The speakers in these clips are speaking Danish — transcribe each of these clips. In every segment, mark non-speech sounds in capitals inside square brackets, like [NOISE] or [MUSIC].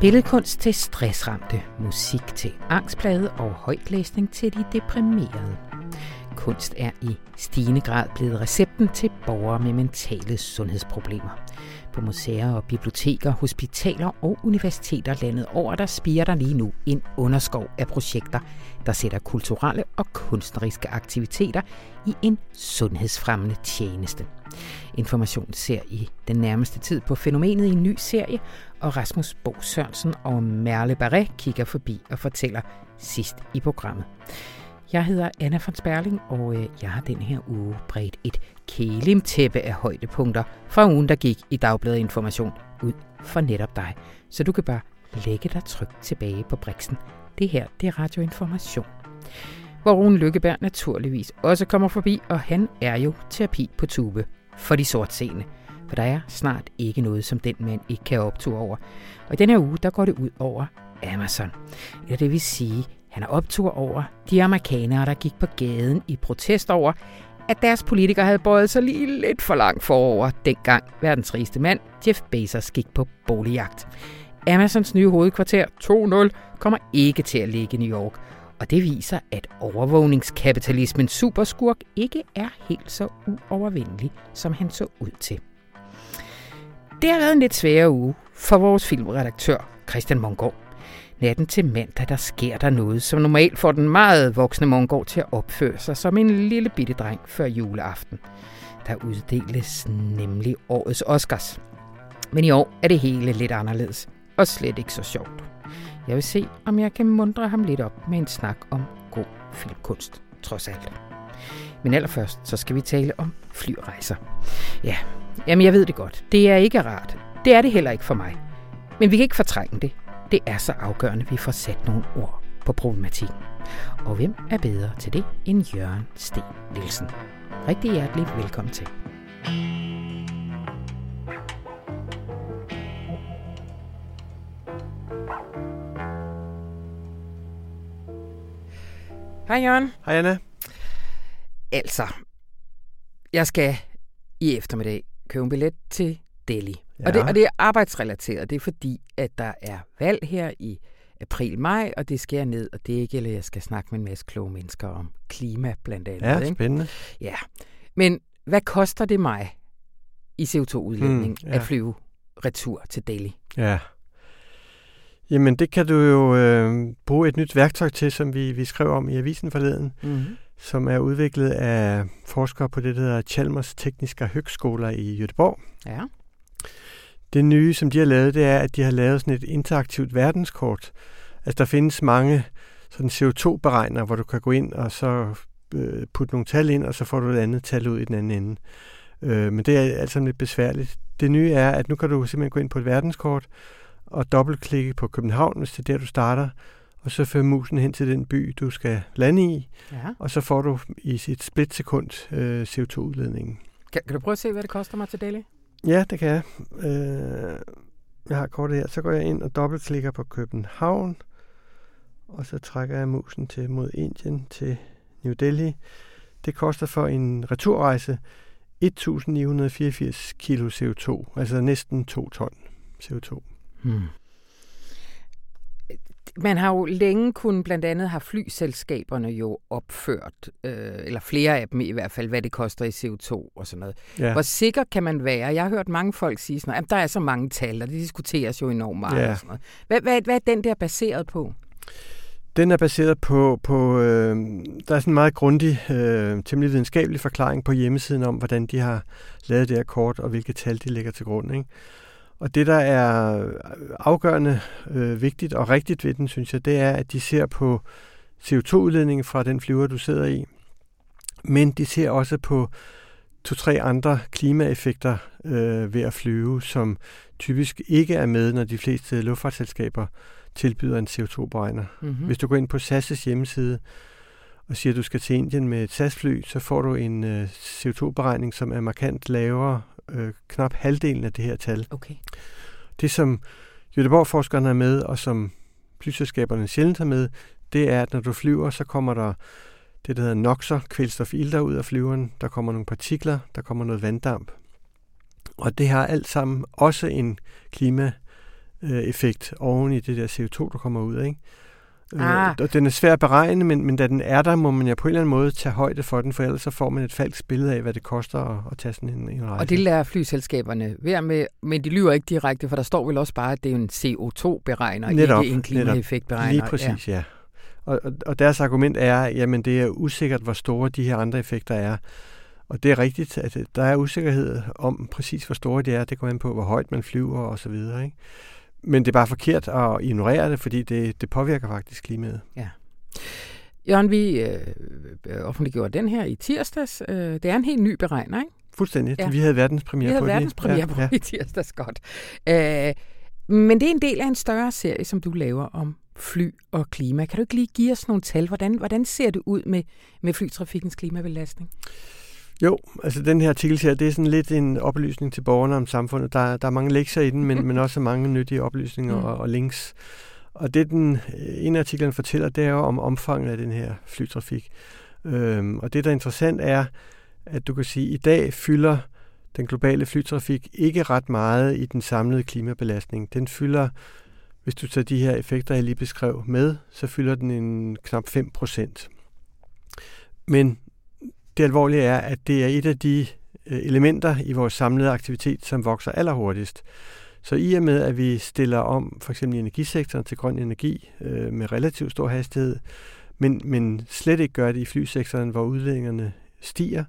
Billedkunst til stressramte, musik til angstplade og højtlæsning til de deprimerede. Kunst er i stigende grad blevet recepten til borgere med mentale sundhedsproblemer. På museer og biblioteker, hospitaler og universiteter landet over, der spiger der lige nu en underskov af projekter, der sætter kulturelle og kunstneriske aktiviteter i en sundhedsfremmende tjeneste. Information ser i den nærmeste tid på fænomenet i en ny serie, og Rasmus Bo Sørensen og Merle Barret kigger forbi og fortæller sidst i programmet. Jeg hedder Anna von Sperling, og øh, jeg har den her uge bredt et kælimtæppe af højdepunkter fra ugen, der gik i Dagbladet Information ud for netop dig. Så du kan bare lægge dig trygt tilbage på briksen. Det her, det er radioinformation. Hvor Rune Lykkeberg naturligvis også kommer forbi, og han er jo terapi på tube for de sortseende. For der er snart ikke noget, som den mand ikke kan opture over. Og i denne uge, der går det ud over Amazon. Eller det vil sige, han er optur over de amerikanere, der gik på gaden i protest over, at deres politikere havde bøjet sig lige lidt for langt forover, dengang verdens rigeste mand, Jeff Bezos, gik på boligjagt. Amazons nye hovedkvarter 2.0 kommer ikke til at ligge i New York, og det viser, at overvågningskapitalismens superskurk ikke er helt så uovervindelig, som han så ud til. Det har været en lidt sværere uge for vores filmredaktør, Christian Mongård. Natten til mandag, der sker der noget, som normalt får den meget voksne Mongård til at opføre sig som en lille bitte dreng før juleaften. Der uddeles nemlig årets Oscars. Men i år er det hele lidt anderledes, og slet ikke så sjovt. Jeg vil se, om jeg kan mundre ham lidt op med en snak om god filmkunst, trods alt. Men allerførst, så skal vi tale om flyrejser. Ja, jamen jeg ved det godt. Det er ikke rart. Det er det heller ikke for mig. Men vi kan ikke fortrænge det. Det er så afgørende, at vi får sat nogle ord på problematikken. Og hvem er bedre til det end Jørgen Sten Nielsen? Rigtig hjertelig velkommen til. Hej Jørgen. Hej Anna. Altså, jeg skal i eftermiddag købe en billet til Delhi. Ja. Og, det, og det er arbejdsrelateret. Det er fordi, at der er valg her i april-maj, og det skal ned, og det ikke, eller jeg skal snakke med en masse kloge mennesker om klima blandt andet. Ja, spændende. Ikke? Ja, men hvad koster det mig i CO2-udledning hmm, ja. at flyve retur til Delhi? Ja. Jamen, det kan du jo øh, bruge et nyt værktøj til, som vi, vi skrev om i avisen forleden, mm-hmm. som er udviklet af forskere på det, der hedder Chalmers Tekniske Høgskoler i Göteborg. Ja. Det nye, som de har lavet, det er, at de har lavet sådan et interaktivt verdenskort. Altså, der findes mange sådan CO2-beregner, hvor du kan gå ind og så øh, putte nogle tal ind, og så får du et andet tal ud i den anden ende. Øh, men det er alt sammen lidt besværligt. Det nye er, at nu kan du simpelthen gå ind på et verdenskort, og dobbeltklikke på København, hvis det er der, du starter, og så fører musen hen til den by, du skal lande i, ja. og så får du i sit splitsekund øh, CO2-udledningen. Kan, kan du prøve at se, hvad det koster mig til Delhi? Ja, det kan jeg. Øh, jeg har kortet her. Så går jeg ind og dobbeltklikker på København, og så trækker jeg musen til mod Indien til New Delhi. Det koster for en returrejse 1984 kilo CO2, altså næsten 2 ton CO2. Hmm. Man har jo længe kun blandt andet har flyselskaberne jo opført, øh, eller flere af dem i hvert fald, hvad det koster i CO2 og sådan noget. Ja. Hvor sikker kan man være? Jeg har hørt mange folk sige sådan at der er så mange tal, og det diskuteres jo enormt meget. Ja. Og sådan noget. Hvad, hvad, hvad er den der baseret på? Den er baseret på, på øh, der er sådan en meget grundig, øh, temmelig videnskabelig forklaring på hjemmesiden om, hvordan de har lavet det her kort, og hvilke tal de lægger til grund. Ikke? Og det, der er afgørende øh, vigtigt og rigtigt ved den, synes jeg, det er, at de ser på CO2-udledningen fra den flyver, du sidder i, men de ser også på to-tre andre klimaeffekter øh, ved at flyve, som typisk ikke er med, når de fleste luftfartsselskaber tilbyder en CO2-beregner. Mm-hmm. Hvis du går ind på SAS' hjemmeside og siger, at du skal til Indien med et SAS-fly, så får du en øh, CO2-beregning, som er markant lavere øh, knap halvdelen af det her tal. Okay. Det, som Göteborg-forskerne er med, og som flyselskaberne sjældent er med, det er, at når du flyver, så kommer der det, der hedder noxer, kvælstofilter ud af flyveren. Der kommer nogle partikler, der kommer noget vanddamp. Og det har alt sammen også en klima øh, effekt oven i det der CO2, der kommer ud. Ikke? Ah. Øh, den er svær at beregne, men, men da den er der, må man ja på en eller anden måde tage højde for den, for ellers så får man et falsk billede af, hvad det koster at, at tage sådan en, en rejse. Og det lærer flyselskaberne være med, men de lyver ikke direkte, for der står vel også bare, at det er en CO2-beregner, Netop, ikke en klimaeffektberegner. Lige præcis, ja. ja. Og, og, og deres argument er, jamen det er usikkert, hvor store de her andre effekter er. Og det er rigtigt, at der er usikkerhed om præcis, hvor store de er. Det går an på, hvor højt man flyver og så videre. Ikke? Men det er bare forkert at ignorere det, fordi det, det påvirker faktisk klimaet. Ja. Jørgen, vi øh, offentliggjorde den her i tirsdags. Øh, det er en helt ny beregner, ikke? Fuldstændig. Ja. Vi havde verdenspremiere på det. Vi havde verdenspremiere ja, på ja. i tirsdags, godt. Øh, men det er en del af en større serie, som du laver om fly og klima. Kan du ikke lige give os nogle tal? Hvordan, hvordan ser det ud med, med flytrafikkens klimabelastning? Jo, altså den her artikel her, det er sådan lidt en oplysning til borgerne om samfundet. Der, der er mange lektier i den, men, men også mange nyttige oplysninger mm. og, og links. Og det, den ene artiklen fortæller, det er jo om omfanget af den her flytrafik. Øhm, og det, der er interessant, er, at du kan sige, at i dag fylder den globale flytrafik ikke ret meget i den samlede klimabelastning. Den fylder, hvis du tager de her effekter, jeg lige beskrev med, så fylder den en knap 5 procent. Men det alvorlige er, at det er et af de øh, elementer i vores samlede aktivitet, som vokser allerhurtigst. Så i og med, at vi stiller om for eksempel i energisektoren til grøn energi øh, med relativt stor hastighed, men, men slet ikke gør det i flysektoren, hvor udledningerne stiger,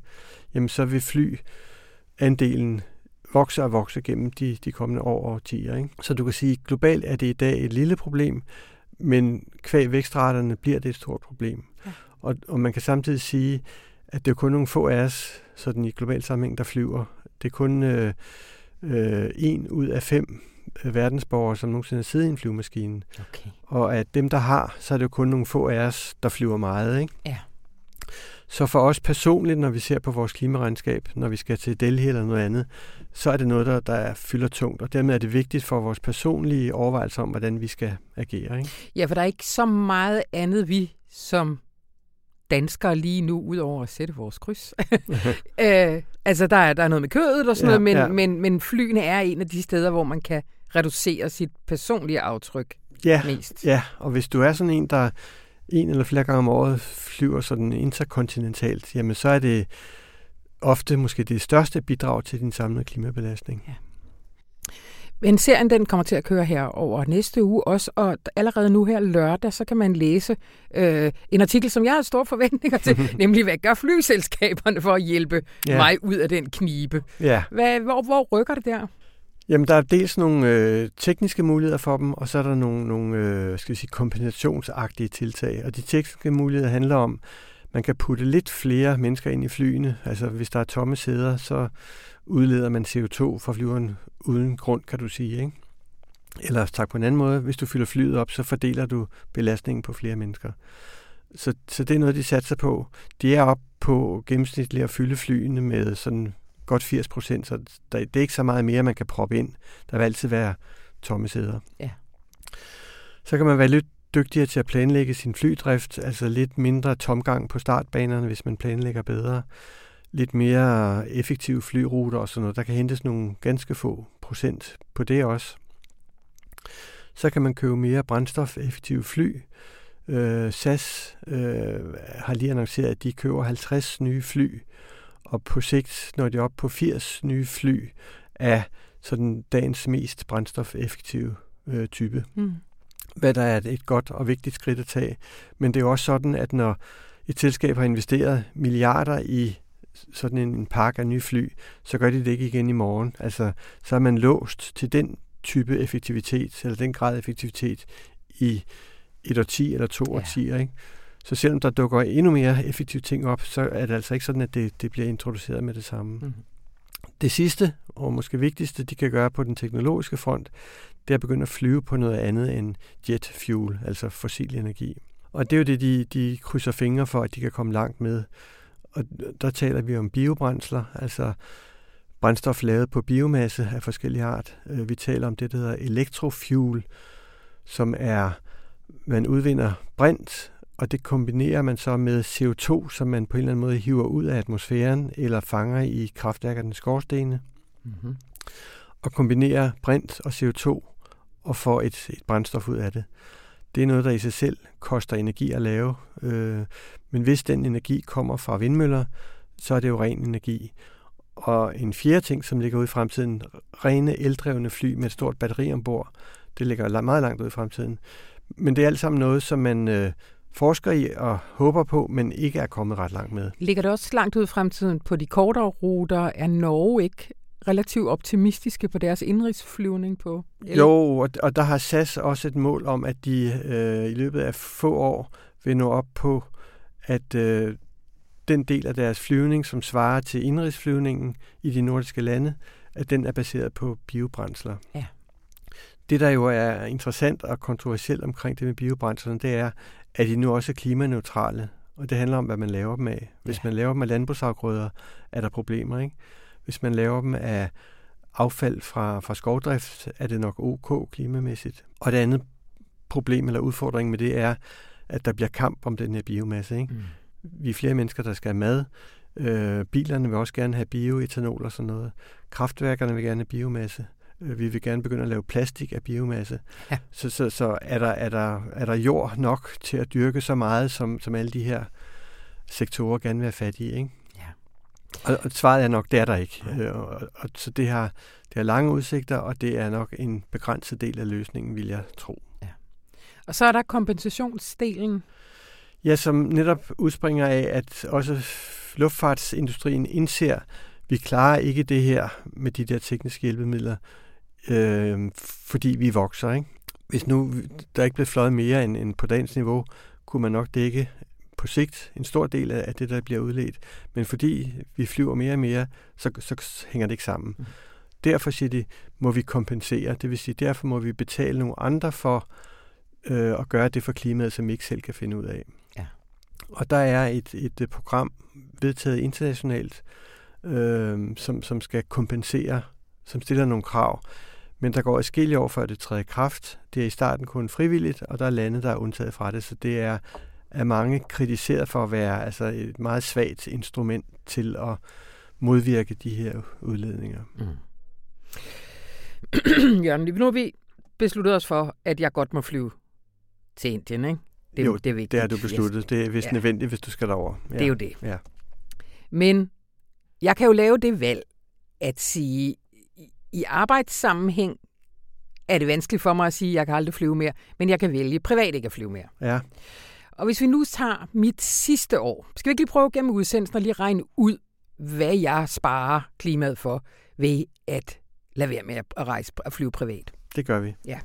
jamen så vil flyandelen vokse og vokse gennem de, de kommende år og årtier. Ikke? Så du kan sige, at globalt er det i dag et lille problem, men kvæg vækstraterne bliver det et stort problem. Ja. Og, og man kan samtidig sige, at det er kun nogle få af os, sådan i global sammenhæng, der flyver. Det er kun øh, øh, en ud af fem øh, verdensborgere, som nogensinde har siddet i en flyvemaskine. Okay. Og at dem, der har, så er det jo kun nogle få af os, der flyver meget. Ikke? Ja. Så for os personligt, når vi ser på vores klimaregnskab, når vi skal til Delhi eller noget andet, så er det noget, der, der fylder tungt, og dermed er det vigtigt for vores personlige overvejelser om, hvordan vi skal agere. Ikke? Ja, for der er ikke så meget andet, vi som danskere lige nu, udover at sætte vores kryds. [LAUGHS] [LAUGHS] øh, altså, der er, der er noget med kødet og sådan ja, noget, men, ja. men, men flyene er en af de steder, hvor man kan reducere sit personlige aftryk ja, mest. Ja, og hvis du er sådan en, der en eller flere gange om året flyver sådan interkontinentalt, jamen så er det ofte måske det største bidrag til din samlede klimabelastning. Ja. Men serien den kommer til at køre her over næste uge også, og allerede nu her lørdag, så kan man læse øh, en artikel, som jeg har store forventninger til, [LAUGHS] nemlig hvad gør flyselskaberne for at hjælpe ja. mig ud af den knibe. Ja. Hvad, hvor, hvor rykker det der? Jamen, der er dels nogle øh, tekniske muligheder for dem, og så er der nogle, nogle øh, skal vi sige, kompensationsagtige tiltag. Og de tekniske muligheder handler om, man kan putte lidt flere mennesker ind i flyene. Altså, hvis der er tomme sæder, så udleder man CO2 fra flyveren uden grund, kan du sige. Ikke? Eller sagt på en anden måde, hvis du fylder flyet op, så fordeler du belastningen på flere mennesker. Så, så det er noget, de satser på. De er op på gennemsnitligt at fylde flyene med sådan godt 80 procent, så der, det er ikke så meget mere, man kan proppe ind. Der vil altid være tomme sæder. Ja. Så kan man være lidt dygtigere til at planlægge sin flydrift, altså lidt mindre tomgang på startbanerne, hvis man planlægger bedre lidt mere effektive flyruter og sådan noget. Der kan hentes nogle ganske få procent på det også. Så kan man købe mere brændstofeffektive fly. Øh, SAS øh, har lige annonceret, at de køber 50 nye fly, og på sigt når de op på 80 nye fly af sådan dagens mest brændstofeffektive øh, type. Mm. Hvad der er et godt og vigtigt skridt at tage. Men det er jo også sådan, at når et selskab har investeret milliarder i sådan en pakke af nye fly, så gør de det ikke igen i morgen. Altså, så er man låst til den type effektivitet, eller den grad af effektivitet i et årti eller to ja. årtier. Ikke? Så selvom der dukker endnu mere effektive ting op, så er det altså ikke sådan, at det, det bliver introduceret med det samme. Mm-hmm. Det sidste, og måske vigtigste, de kan gøre på den teknologiske front, det er at begynde at flyve på noget andet end jet fuel, altså fossil energi. Og det er jo det, de, de krydser fingre for, at de kan komme langt med. Og der taler vi om biobrændsler, altså brændstof lavet på biomasse af forskellige art. Øh, vi taler om det, der hedder elektrofuel, som er, man udvinder brint, og det kombinerer man så med CO2, som man på en eller anden måde hiver ud af atmosfæren eller fanger i kraftværkernes skorstene. Mm-hmm. Og kombinere brint og CO2 og få et, et brændstof ud af det. Det er noget, der i sig selv koster energi at lave. Øh, men hvis den energi kommer fra vindmøller, så er det jo ren energi. Og en fjerde ting, som ligger ud i fremtiden, rene eldrevne fly med et stort batteri ombord, det ligger meget langt ud i fremtiden. Men det er alt sammen noget, som man øh, forsker i og håber på, men ikke er kommet ret langt med. Ligger det også langt ud i fremtiden på de kortere ruter? Er Norge ikke relativt optimistiske på deres indrigsflyvning på? Eller? Jo, og, og der har SAS også et mål om, at de øh, i løbet af få år vil nå op på, at øh, den del af deres flyvning, som svarer til indrigsflyvningen i de nordiske lande, at den er baseret på biobrændsler. Ja. Det, der jo er interessant og kontroversielt omkring det med biobrændslerne, det er, at de nu også er klimaneutrale. Og det handler om, hvad man laver dem af. Hvis ja. man laver dem af landbrugsafgrøder, er der problemer. Ikke? Hvis man laver dem af affald fra, fra skovdrift, er det nok ok klimamæssigt. Og det andet problem eller udfordring med det er, at der bliver kamp om den her biomasse. Ikke? Mm. Vi er flere mennesker, der skal have mad. Øh, bilerne vil også gerne have bioetanol og sådan noget. Kraftværkerne vil gerne have biomasse. Øh, vi vil gerne begynde at lave plastik af biomasse. Ja. Så, så, så er, der, er, der, er der jord nok til at dyrke så meget, som, som alle de her sektorer gerne vil have fat i. Ikke? Og, og svaret er nok, det er der ikke. Øh, og, og, så det har, det har lange udsigter, og det er nok en begrænset del af løsningen, vil jeg tro. Ja. Og så er der kompensationsdelen. Ja, som netop udspringer af, at også luftfartsindustrien indser, at vi klarer ikke det her med de der tekniske hjælpemidler øh, fordi vi vokser. Ikke? Hvis nu der ikke blev fløjet mere end, end på dagens niveau, kunne man nok dække på sigt en stor del af det, der bliver udledt. Men fordi vi flyver mere og mere, så, så hænger det ikke sammen. Mm. Derfor siger de, må vi kompensere. Det vil sige, derfor må vi betale nogle andre for øh, at gøre det for klimaet, som vi ikke selv kan finde ud af. Ja. Og der er et, et program vedtaget internationalt, øh, som, som skal kompensere, som stiller nogle krav. Men der går et år før det træder i kraft. Det er i starten kun frivilligt, og der er lande, der er undtaget fra det, så det er er mange kritiseret for at være altså et meget svagt instrument til at modvirke de her udledninger. Mm. [CLEARS THROAT] Jørgen, nu har vi besluttet os for, at jeg godt må flyve til Indien, ikke? Det, jo, det, er vigtigt. det har du besluttet. Det er vist ja. nødvendigt, hvis du skal derover. Ja. Det er jo det. Ja. Men jeg kan jo lave det valg at sige, i arbejdssammenhæng er det vanskeligt for mig at sige, at jeg kan aldrig flyve mere, men jeg kan vælge privat ikke at flyve mere. Ja. Og hvis vi nu tager mit sidste år, skal vi ikke lige prøve gennem udsendelsen og lige regne ud, hvad jeg sparer klimaet for ved at lade være med at rejse og flyve privat. Det gør vi. Ja.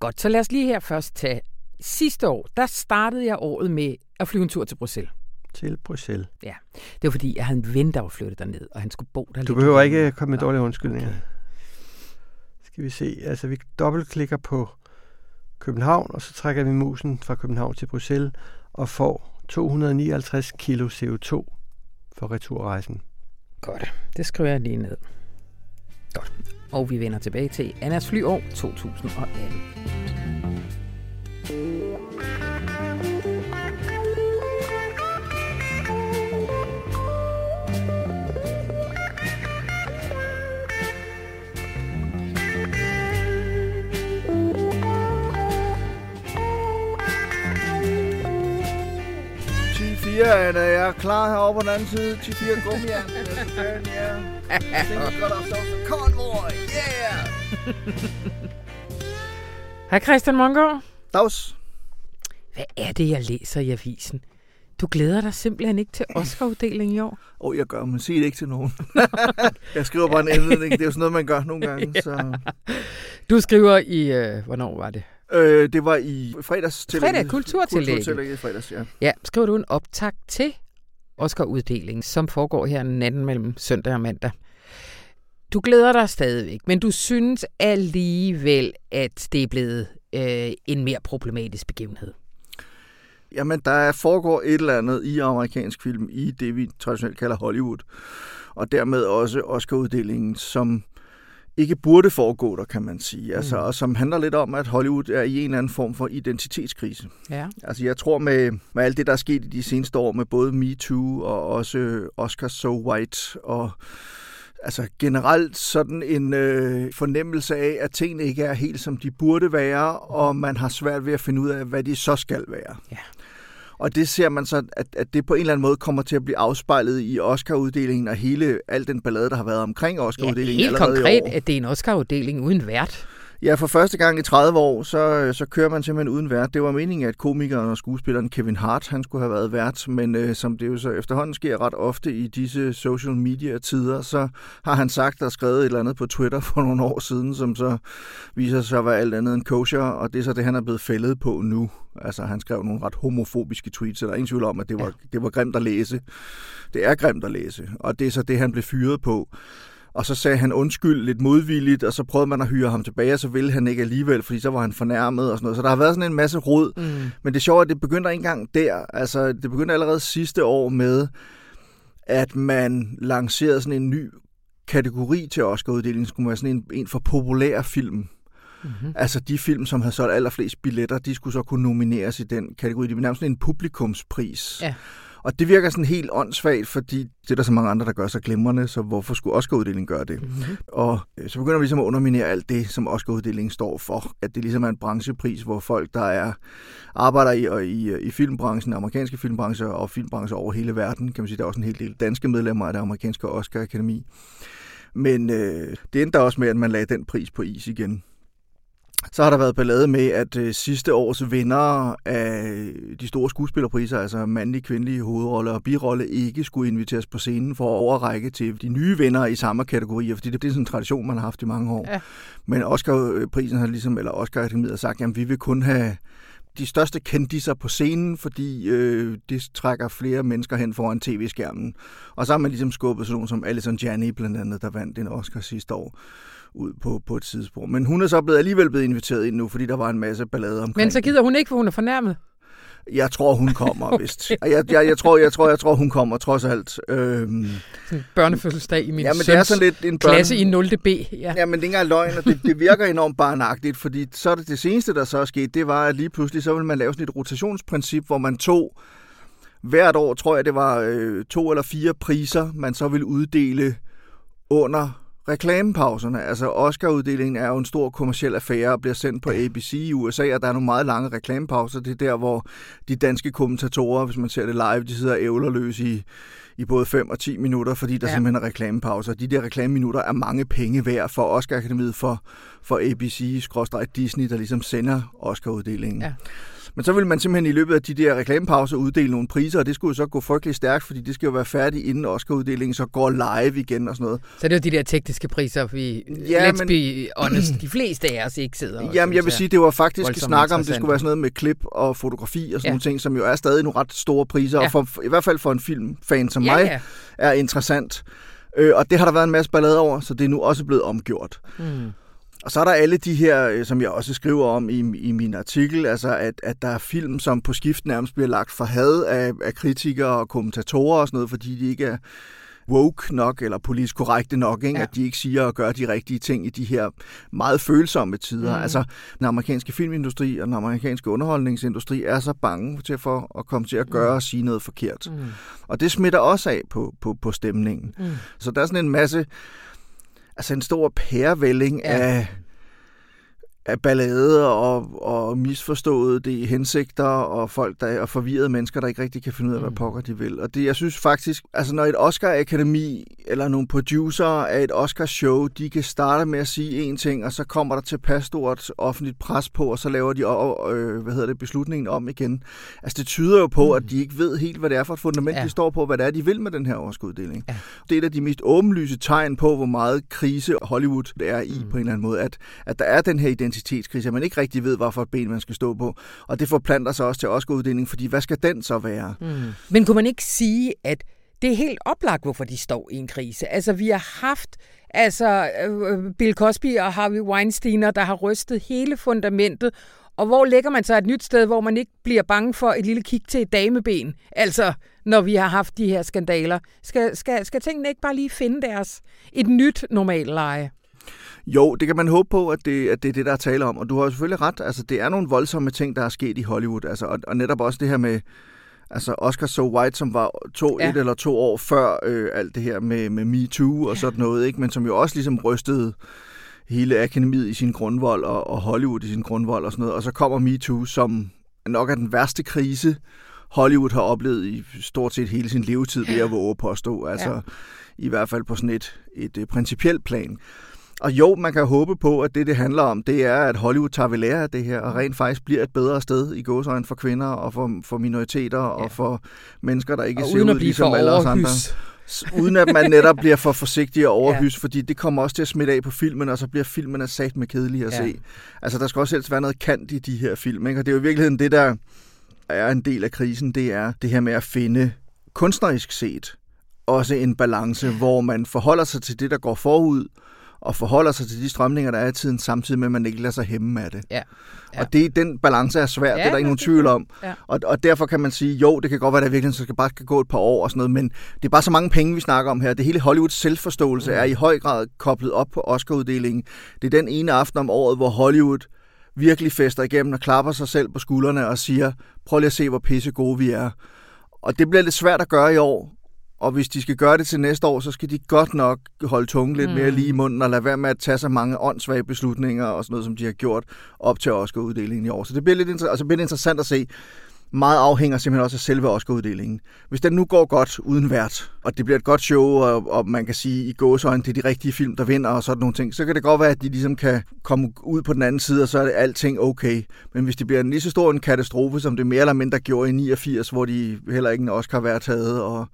Godt, så lad os lige her først tage sidste år. Der startede jeg året med at flyve en tur til Bruxelles til Bruxelles. Ja, det var fordi, jeg havde en ven, der var flyttet derned, og han skulle bo der. Du behøver ikke komme med dårlige undskyldninger. Okay. Skal vi se, altså vi dobbeltklikker på København, og så trækker vi musen fra København til Bruxelles, og får 259 kilo CO2 for returrejsen. Godt, det skriver jeg lige ned. Godt. Og vi vender tilbage til Annas flyår 2018. 4 er jeg er klar herovre på den anden side. 10-4 gummijern. [LAUGHS] ja. Think got ourselves a convoy. Yeah! [LAUGHS] Hej Christian Mongård. Dags. Hvad er det, jeg læser i avisen? Du glæder dig simpelthen ikke til Oscar-uddelingen i år? Åh, oh, jeg gør, men sig det ikke til nogen. [LAUGHS] jeg skriver bare en indledning. Det er jo sådan noget, man gør nogle gange. Så. Du skriver i, øh, hvornår var det? Øh, det var i fredags til Fredag, kulturtillægget. Kulturtillægget i fredags, ja. Ja, skriver du en optag til Oscar-uddelingen, som foregår her natten mellem søndag og mandag. Du glæder dig stadigvæk, men du synes alligevel, at det er blevet øh, en mere problematisk begivenhed. Jamen, der foregår et eller andet i amerikansk film, i det vi traditionelt kalder Hollywood, og dermed også Oscar-uddelingen, som ikke burde foregå der, kan man sige. Altså, mm. Og som handler lidt om, at Hollywood er i en eller anden form for identitetskrise. Ja. Altså jeg tror med, med alt det, der er sket i de seneste år med både Me Too og også Oscar So White og altså generelt sådan en øh, fornemmelse af, at tingene ikke er helt som de burde være, og man har svært ved at finde ud af, hvad de så skal være. Ja. Og det ser man så, at, at det på en eller anden måde kommer til at blive afspejlet i Oscar-uddelingen og hele al den ballade, der har været omkring Ja, Oscar-uddelingen helt allerede konkret, i år. at det er en Oscar-uddeling uden vært. Ja, for første gang i 30 år, så, så kører man simpelthen uden vært. Det var meningen, at komikeren og skuespilleren Kevin Hart, han skulle have været vært, men øh, som det jo så efterhånden sker ret ofte i disse social media-tider, så har han sagt og skrevet et eller andet på Twitter for nogle år siden, som så viser sig at være alt andet end kosher, og det er så det, han er blevet fældet på nu. Altså, han skrev nogle ret homofobiske tweets, så der er ingen tvivl om, at det var, det var grimt at læse. Det er grimt at læse, og det er så det, han blev fyret på. Og så sagde han undskyld lidt modvilligt, og så prøvede man at hyre ham tilbage, og så ville han ikke alligevel, fordi så var han fornærmet og sådan noget. Så der har været sådan en masse rod. Mm. Men det sjove er, at det begyndte ikke engang der. Altså, det begyndte allerede sidste år med, at man lancerede sådan en ny kategori til Oscar-uddelingen, skulle være sådan en, en for populær film. Mm-hmm. Altså de film, som havde solgt allerflest billetter, de skulle så kunne nomineres i den kategori. Det blev nærmest sådan en publikumspris. Ja. Og det virker sådan helt åndssvagt, fordi det er der så mange andre, der gør sig glimrende, så hvorfor skulle Oscar-uddelingen gøre det? Mm-hmm. Og øh, så begynder vi ligesom at underminere alt det, som Oscar-uddelingen står for. At det ligesom er en branchepris, hvor folk, der er arbejder i, og i, i filmbranchen, amerikanske filmbrancher og filmbrancher over hele verden, kan man sige, der er også en hel del danske medlemmer af det amerikanske Oscar-akademi. Men øh, det endte også med, at man lagde den pris på is igen. Så har der været ballade med, at øh, sidste års vinder af de store skuespillerpriser, altså mandlige, kvindelige hovedrolle og birolle, ikke skulle inviteres på scenen for at overrække til de nye vinder i samme kategorier, fordi det, det er sådan en tradition, man har haft i mange år. Ja. Men Oscar-prisen har ligesom, eller Oscar-akademiet har sagt, at vi vil kun have de største kendiser på scenen, fordi øh, det trækker flere mennesker hen foran tv-skærmen. Og så har man ligesom skubbet sådan nogen som Alison Janney blandt andet, der vandt en Oscar sidste år ud på, på et tidsspor. Men hun er så blevet, alligevel blevet inviteret ind nu, fordi der var en masse ballade omkring Men så gider hun ikke, for hun er fornærmet. Jeg tror, hun kommer, [LAUGHS] okay. vist. Jeg, jeg, jeg, tror, jeg, tror, jeg tror, hun kommer, trods alt. Øhm, Sådan børnefødselsdag i min ja, men det er sådan lidt en børn... klasse i 0. B. Ja. Ja, men det er ikke engang løgn, og det, det virker enormt barnagtigt, fordi så er det, det seneste, der så er sket, det var, at lige pludselig, så vil man lave sådan et rotationsprincip, hvor man tog hvert år, tror jeg, det var øh, to eller fire priser, man så vil uddele under reklamepauserne. Altså Oscar-uddelingen er jo en stor kommersiel affære og bliver sendt på ABC i USA, og der er nogle meget lange reklamepauser. Det er der, hvor de danske kommentatorer, hvis man ser det live, de sidder ævlerløs i, i både 5 og 10 minutter, fordi der ja. simpelthen er reklamepauser. De der reklameminutter er mange penge værd for Oscar-akademiet, for, for ABC-Disney, der ligesom sender Oscar-uddelingen. Ja. Men så vil man simpelthen i løbet af de der reklamepauser uddele nogle priser, og det skulle jo så gå frygtelig stærkt, fordi det skal jo være færdigt inden Oscar-uddelingen så går live igen og sådan noget. Så det er jo de der tekniske priser, vi, Ja, let's men- be honest, de fleste af os ikke sidder og Jamen, jeg vil sige, det var faktisk snak om, det skulle være sådan noget med klip og fotografi og sådan ja. nogle ting, som jo er stadig nogle ret store priser, Ja. og for, i hvert fald for en filmfan som ja, mig, Ja. er interessant. Øh, og det har der været en masse ballade over, så det er nu også blevet omgjort. Mm. Og så er der alle de her, øh, som jeg også skriver om i, i min artikel, altså at, at der er film, som på skift nærmest bliver lagt for had af, af kritikere og kommentatorer og sådan noget, fordi de ikke er woke nok eller politisk korrekte nok, ikke? Ja. At de ikke siger og gør de rigtige ting i de her meget følsomme tider. Mm. Mm. Altså, den amerikanske filmindustri og den amerikanske underholdningsindustri er så bange til for at komme til at gøre og sige noget forkert. Mm. Og det smitter også af på, på, på stemningen. Mm. Så der er sådan en masse, altså en stor pærevælling Ja. af, af ballader og, og misforståede det hensigter og folk, der er forvirrede mennesker, der ikke rigtig kan finde ud af, hvad Mm. pokker de vil. Og det, jeg synes faktisk, altså når et Oscar-akademi eller nogle producer af et Oscar-show, de kan starte med at sige en ting, og så kommer der tilpas stort offentligt pres på, og så laver de øh, hvad hedder det, beslutningen om igen. Altså det tyder jo på, Mm. at de ikke ved helt, hvad det er for et fundament, Ja. de står på, hvad det er, de vil med den her Oscar-uddeling. Ja. Det er et af de mest åbenlyse tegn på, hvor meget krise Hollywood er i Mm. på en eller anden måde, at, at der er den her identitetskrise, at man ikke rigtig ved, hvorfor et ben man skal stå på. Og det forplanter sig også til Oscar-uddelingen, fordi hvad skal den så være? Mm. Men kunne man ikke sige, at det er helt oplagt, hvorfor de står i en krise? Altså, vi har haft altså, øh, øh, Bill Cosby og Harvey Weinstein, der har rystet hele fundamentet. Og hvor lægger man så et nyt sted, hvor man ikke bliver bange for et lille kig til et dameben? Altså, når vi har haft de her skandaler. Skal, skal, skal tingene ikke bare lige finde deres et nyt normalleje? Jo, det kan man håbe på, at det, at det er det, der er tale om. Og du har jo selvfølgelig ret. Altså, det er nogle voldsomme ting, der er sket i Hollywood. Altså, og, og netop også det her med... Altså Oscar So White, som var to, ja. et eller to år før øh, alt det her med, med Me Too og ja. sådan noget, ikke? men som jo også ligesom rystede hele akademiet i sin grundvold og, og Hollywood i sin grundvold og sådan noget. Og så kommer Me Too, som nok er den værste krise, Hollywood har oplevet i stort set hele sin levetid, ved at våge påstå. Altså ja. i hvert fald på sådan et, et, et principielt plan. Og jo, man kan håbe på, at det, det handler om, det er, at Hollywood tager ved lære af det her, og rent faktisk bliver et bedre sted i gåsøjne for kvinder og for, for minoriteter ja. og for mennesker, der ikke og ser ud ligesom alle os andre. uden at man netop bliver for forsigtig og overhys, [LAUGHS] ja. fordi det kommer også til at smitte af på filmen, og så bliver filmen sat med kedelig at ja. se. Altså, der skal også helst være noget kant i de her film, ikke? og det er jo i virkeligheden det, der er en del af krisen, det er det her med at finde kunstnerisk set også en balance, hvor man forholder sig til det, der går forud, og forholder sig til de strømninger, der er i tiden, samtidig med, at man ikke lader sig hæmme af det. Ja. Ja. Og det, den balance er svær, ja, det er der ikke nogen tvivl om. Ja. Og, og derfor kan man sige, jo, det kan godt være, at det virkelig så skal bare skal gå et par år og sådan noget, men det er bare så mange penge, vi snakker om her. Det hele Hollywoods selvforståelse mm. er i høj grad koblet op på Oscar-uddelingen. Det er den ene aften om året, hvor Hollywood virkelig fester igennem og klapper sig selv på skuldrene og siger, prøv lige at se, hvor pisse gode vi er. Og det bliver lidt svært at gøre i år, og hvis de skal gøre det til næste år, så skal de godt nok holde tungen lidt mm. mere lige i munden og lade være med at tage så mange åndssvage beslutninger og sådan noget, som de har gjort op til Oscar-uddelingen i år. Så det bliver lidt inter- altså, det bliver interessant at se. Meget afhænger simpelthen også af selve Oscar-uddelingen. Hvis den nu går godt uden vært, og det bliver et godt show, og, og man kan sige i gåsøjne, det er de rigtige film, der vinder og sådan nogle ting, så kan det godt være, at de ligesom kan komme ud på den anden side, og så er det alting okay. Men hvis det bliver en lige så stor en katastrofe, som det mere eller mindre gjorde i 89, hvor de heller ikke en Oscar været taget, og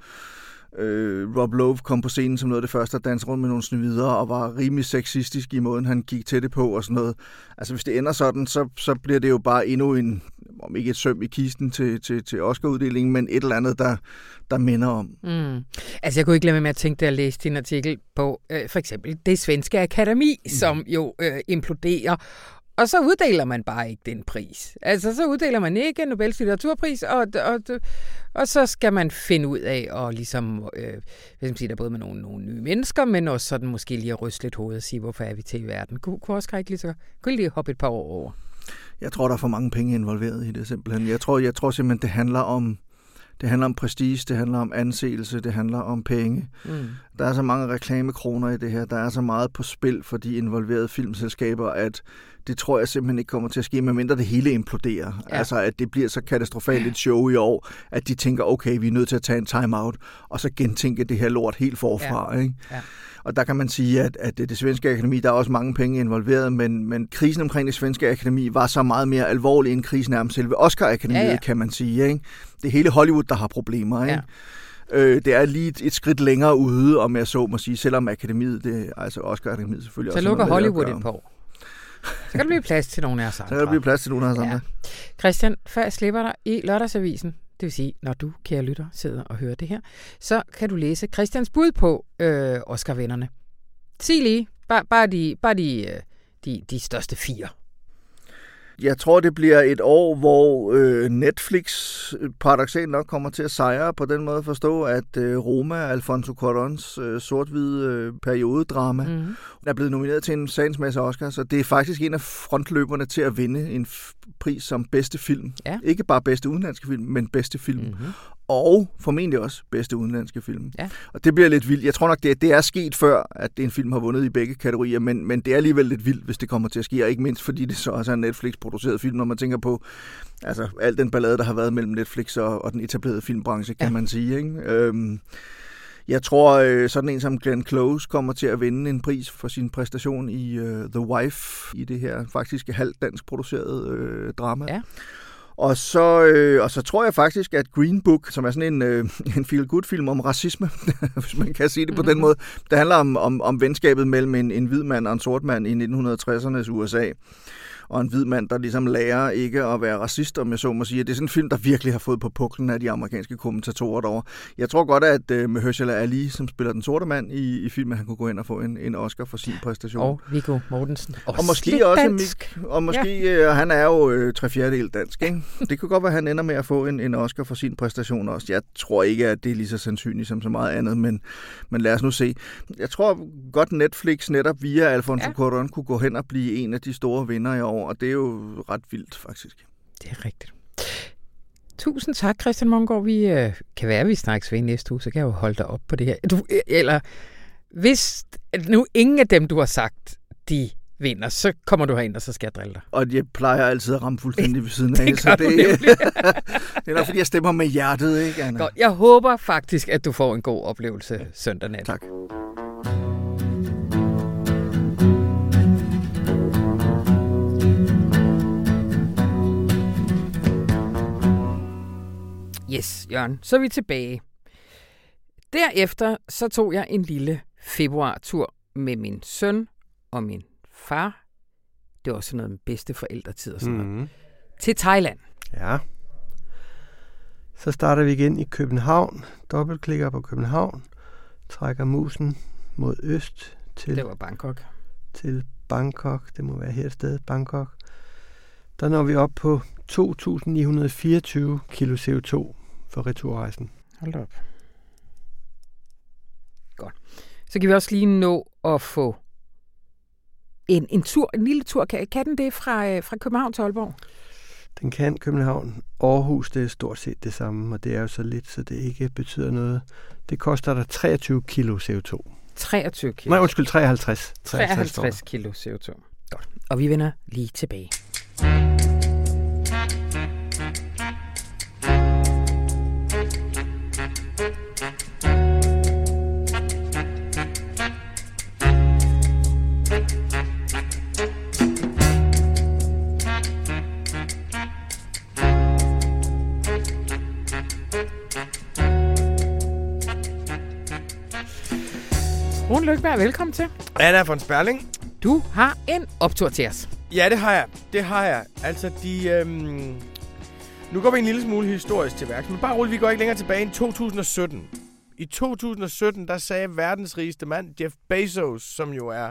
Øh, Rob Lowe kom på scenen som noget af det første at danse rundt med nogle snyvidere og var rimelig sexistisk i måden, han gik til det på og sådan noget. Altså hvis det ender sådan, så, så bliver det jo bare endnu en, om ikke et søm i kisten til, til, til Oscar-uddelingen, men et eller andet, der, der minder om. Mm. Altså jeg kunne ikke lade med at tænke, da jeg læste din artikel på øh, for eksempel det svenske akademi, mm. som jo øh, imploderer, og så uddeler man bare ikke den pris. Altså, så uddeler man ikke Nobels litteraturpris, og, og, og så skal man finde ud af, og ligesom, øh, jeg man sige, der både med nogle, nogle nye mennesker, men også sådan måske lige at ryste lidt hovedet og sige, hvorfor er vi til i verden. Kunne, kunne også ikke lige så kunne lige hoppe et par år over. Jeg tror, der er for mange penge involveret i det simpelthen. Jeg tror, jeg tror simpelthen, det handler om det handler om prestige, det handler om anseelse, det handler om penge. Mm. Der er så mange reklamekroner i det her, der er så meget på spil for de involverede filmselskaber, at det tror jeg simpelthen ikke kommer til at ske, medmindre det hele imploderer. Ja. Altså, at det bliver så katastrofalt et show i år, at de tænker, okay, vi er nødt til at tage en time-out, og så gentænke det her lort helt forfra. Ja. Ikke? Ja. Og der kan man sige, at, at det svenske akademi, der er også mange penge involveret, men, men krisen omkring det svenske akademi var så meget mere alvorlig end krisen om selve Oscar-akademiet, ja, ja. kan man sige. Ikke? Det er hele Hollywood, der har problemer. Ikke? Ja. Øh, det er lige et, et skridt længere ude, om jeg så må sige, selvom akademiet, det, altså Oscar-akademiet selvfølgelig så også... Så lukker Hollywood et par år. Så kan der blive plads til nogle af os andre. Så kan der blive plads til nogle af os andre. Ja. Christian, før jeg slipper dig i lørdagsavisen, det vil sige, når du, kære lytter, sidder og hører det her, så kan du læse Christians bud på øh, Oscar-vinderne. Sig lige, bare, bare, de, bare de, øh, de, de største fire. Jeg tror, det bliver et år, hvor øh, Netflix paradoxalt nok kommer til at sejre på den måde at forstå, at øh, Roma, Alfonso Cuarons øh, sort-hvide øh, periodedrama, mm. er blevet nomineret til en sagens masse Oscar, så det er faktisk en af frontløberne til at vinde en pris som bedste film. Ja. Ikke bare bedste udenlandske film, men bedste film. Mm-hmm og formentlig også bedste udenlandske film. Ja. Og det bliver lidt vildt. Jeg tror nok, det, det er sket før, at en film har vundet i begge kategorier, men, men det er alligevel lidt vildt, hvis det kommer til at ske, og ikke mindst fordi det så også er en Netflix-produceret film, når man tænker på altså, al den ballade, der har været mellem Netflix og, og den etablerede filmbranche, kan ja. man sige. Ikke? Øhm, jeg tror, øh, sådan en som Glenn Close kommer til at vinde en pris for sin præstation i uh, The Wife, i det her faktisk halvt dansk produceret øh, drama. Ja. Og så, øh, og så tror jeg faktisk, at Green Book, som er sådan en, øh, [LAUGHS] en feel-good-film om racisme, [LAUGHS] hvis man kan sige det på mm-hmm. den mhm. måde, det handler om, om, om venskabet mellem en, en hvid mand og en sort mand i 1960'ernes USA og en hvid mand, der ligesom lærer ikke at være racist, om jeg så må sige. Det er sådan en film, der virkelig har fået på puklen af de amerikanske kommentatorer derovre. Jeg tror godt, at uh, Mahershala Ali, som spiller den sorte mand i, i filmen, han kunne gå ind og få en, en Oscar for sin præstation. Og Viggo Mortensen. Og, og måske også dansk. og måske, ja. uh, han er jo uh, tre fjerdedel dansk, ikke? Det kunne godt være, at han ender med at få en, en Oscar for sin præstation også. Jeg tror ikke, at det er lige så sandsynligt som så meget andet, men, men lad os nu se. Jeg tror godt, Netflix netop via Alfonso ja. Cuarón kunne gå hen og blive en af de store vinder i år år, og det er jo ret vildt faktisk. Det er rigtigt. Tusind tak, Christian Mongård. Vi øh, kan være, at vi snakkes ved næste uge, så kan jeg jo holde dig op på det her. Du, øh, eller hvis nu ingen af dem, du har sagt, de vinder, så kommer du herind, og så skal jeg drille dig. Og jeg plejer altid at ramme fuldstændig ved siden af. [LAUGHS] Det så det, [LAUGHS] det er nok, fordi jeg stemmer med hjertet, ikke, Anna? Godt. Jeg håber faktisk, at du får en god oplevelse søndag nat. Tak. Yes, Jørgen. Så er vi tilbage. Derefter så tog jeg en lille februartur med min søn og min far. Det var også noget med bedste forældretid og sådan mm. noget. Mm. Til Thailand. Ja. Så starter vi igen i København. Dobbeltklikker på København. Trækker musen mod øst til, Det var Bangkok. til Bangkok. Det må være her et sted, Bangkok. Der når vi op på 2.924 kilo CO2 for returrejsen. Hold op. Godt. Så kan vi også lige nå at få en, en tur, en lille tur. Kan, kan den det fra, øh, fra København til Aalborg? Den kan København. Aarhus, det er stort set det samme, og det er jo så lidt, så det ikke betyder noget. Det koster dig 23 kilo CO2. 23 kilo. Nej, undskyld, 53. 53 står der. 53 kilo CO2. Godt. Og vi vender lige tilbage. Lykberg, velkommen til. Anna von Sperling. Du har en optur til os. Ja, det har jeg. Det har jeg. Altså, de... Øhm... Nu går vi en lille smule historisk til værks, men bare roligt, vi går ikke længere tilbage end 2017. I 2017, der sagde verdens rigeste mand, Jeff Bezos, som jo er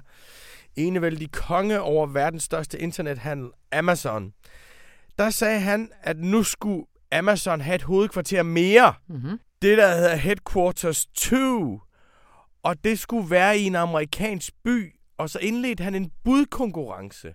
enevældig konge over verdens største internethandel, Amazon. Der sagde han, at nu skulle Amazon have et hovedkvarter mere. Mm-hmm. Det, der hedder Headquarters 2. Og det skulle være i en amerikansk by. Og så indledte han en budkonkurrence,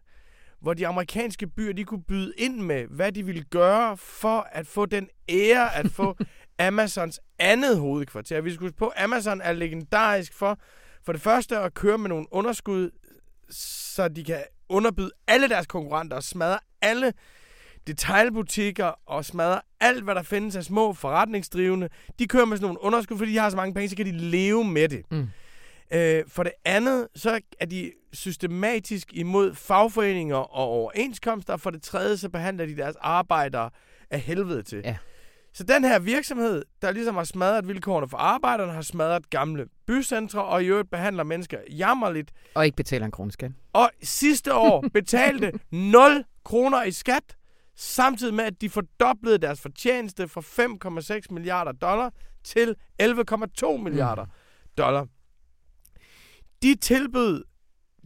hvor de amerikanske byer de kunne byde ind med, hvad de ville gøre for at få den ære at få [LAUGHS] Amazons andet hovedkvarter. Vi skulle på, at Amazon er legendarisk for, for det første at køre med nogle underskud, så de kan underbyde alle deres konkurrenter og smadre alle detailbutikker og smadre alt, hvad der findes af små forretningsdrivende. De kører med sådan nogle underskud, fordi de har så mange penge, så kan de leve med det. Mm. Øh, for det andet, så er de systematisk imod fagforeninger og overenskomster. For det tredje, så behandler de deres arbejdere af helvede til. Ja. Så den her virksomhed, der ligesom har smadret vilkårene for arbejderne, har smadret gamle bycentre, og i øvrigt behandler mennesker jammerligt, Og ikke betaler en kroneskat. og sidste år betalte 0 kroner i skat, samtidig med, at de fordoblede deres fortjeneste fra 5,6 milliarder dollar til 11,2 milliarder dollar. De tilbød